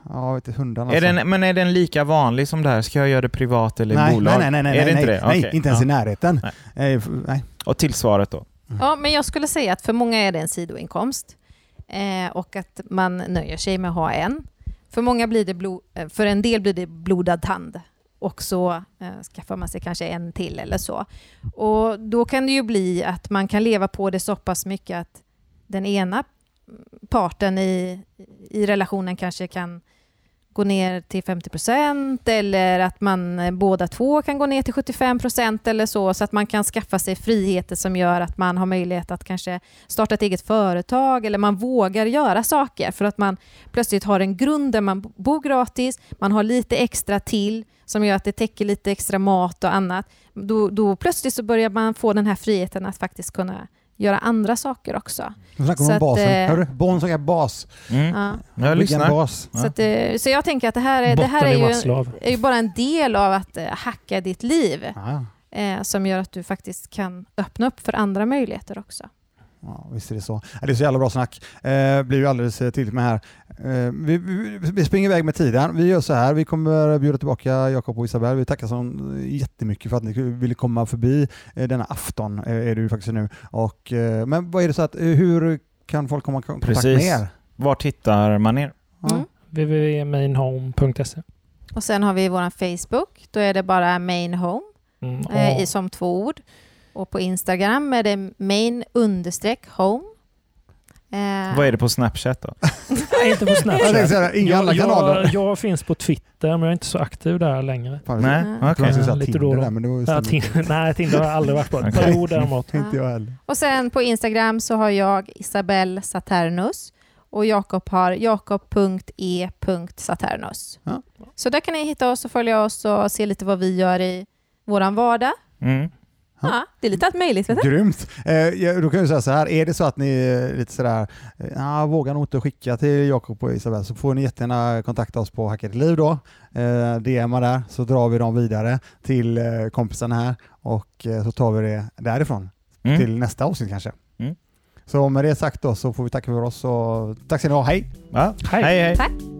Ja, jag vet inte, hundarna Är den, men är den lika vanlig som det här? Ska jag göra det privat eller i nej, bolag? nej, nej, nej, är det nej, inte nej, det? nej, Okej, inte ens ja. i närheten. Nej. Eh, nej. Och till svaret då? Ja, men jag skulle säga att för många är det en sidoinkomst eh, och att man nöjer sig med att ha en. För många blir det blo- eh, för en del blir det blodad tand och så eh, skaffar man sig kanske en till eller så. Och då kan det ju bli att man kan leva på det så pass mycket att den ena parten i, i relationen kanske kan gå ner till 50 procent eller att man eh, båda två kan gå ner till 75 procent eller så, så att man kan skaffa sig friheter som gör att man har möjlighet att kanske starta ett eget företag eller man vågar göra saker för att man plötsligt har en grund där man bor gratis, man har lite extra till som gör att det täcker lite extra mat och annat. Då, då plötsligt så börjar man få den här friheten att faktiskt kunna göra andra saker också. Nu snackar om att, basen. eh, Hörru, Bon som är bas. Mm. Ja. Jag lyssnar. bas. Så, att, eh, så jag tänker att det här är, det här är ju, är ju bara en del av att eh, hacka ditt liv Ja. eh, som gör att du faktiskt kan öppna upp för andra möjligheter också. Ja, visst är det så. Det är så jävla bra snack. Eh, blir ju alldeles eh, tydligt med här. Eh, vi, vi, vi springer iväg med tiden. Vi gör så här. Vi kommer bjuda tillbaka Jakob och Isabel. Vi tackar så jättemycket för att ni ville komma förbi eh, denna afton. Eh, är det ju faktiskt nu. Och, eh, men vad är det så att, eh, hur kan folk komma i kontakt med Precis. er? Var tittar man? Ja. Mm. www.mainhome.se Och sen har vi vår Facebook. Då är det bara main home mm, eh, i, som två ord. Och på Instagram är det main understreck home. Eh, Vad är det på Snapchat då? Nej, inte på Jag Snapchat. inga jag, andra kanaler. Jag, jag finns på Twitter, men jag är inte så aktiv där längre. Nej, Mm. Jag okej. skulle säga Lite Tinder då och då. där, men det var ju Ja, nej, Tinder har jag aldrig varit på. Okej. Period däremot. inte. Jag heller. Och sen på Instagram så har jag Isabel Saturnus och Jakob har jakob.e.saturnus. Ja. Så där kan ni hitta oss och följa oss och se lite vad vi gör i våran vardag. Mm. Ja. Det är lite allt möjligt. Vet du? Grymt! Eh, då kan jag säga så här, är det så att ni är lite sådär, eh, ah, vågar nog inte skicka till Jakob och Isabel så får ni jättegärna kontakta oss på Hacka ditt liv då. Eh, DMa där så drar vi dem vidare till eh, kompisarna här och eh, så tar vi det därifrån Mm. till nästa avsnitt kanske. Mm. Så med det sagt då så får vi tacka för oss och tack ska ni ha, hej! Ja. Hej. hej. hej. Tack!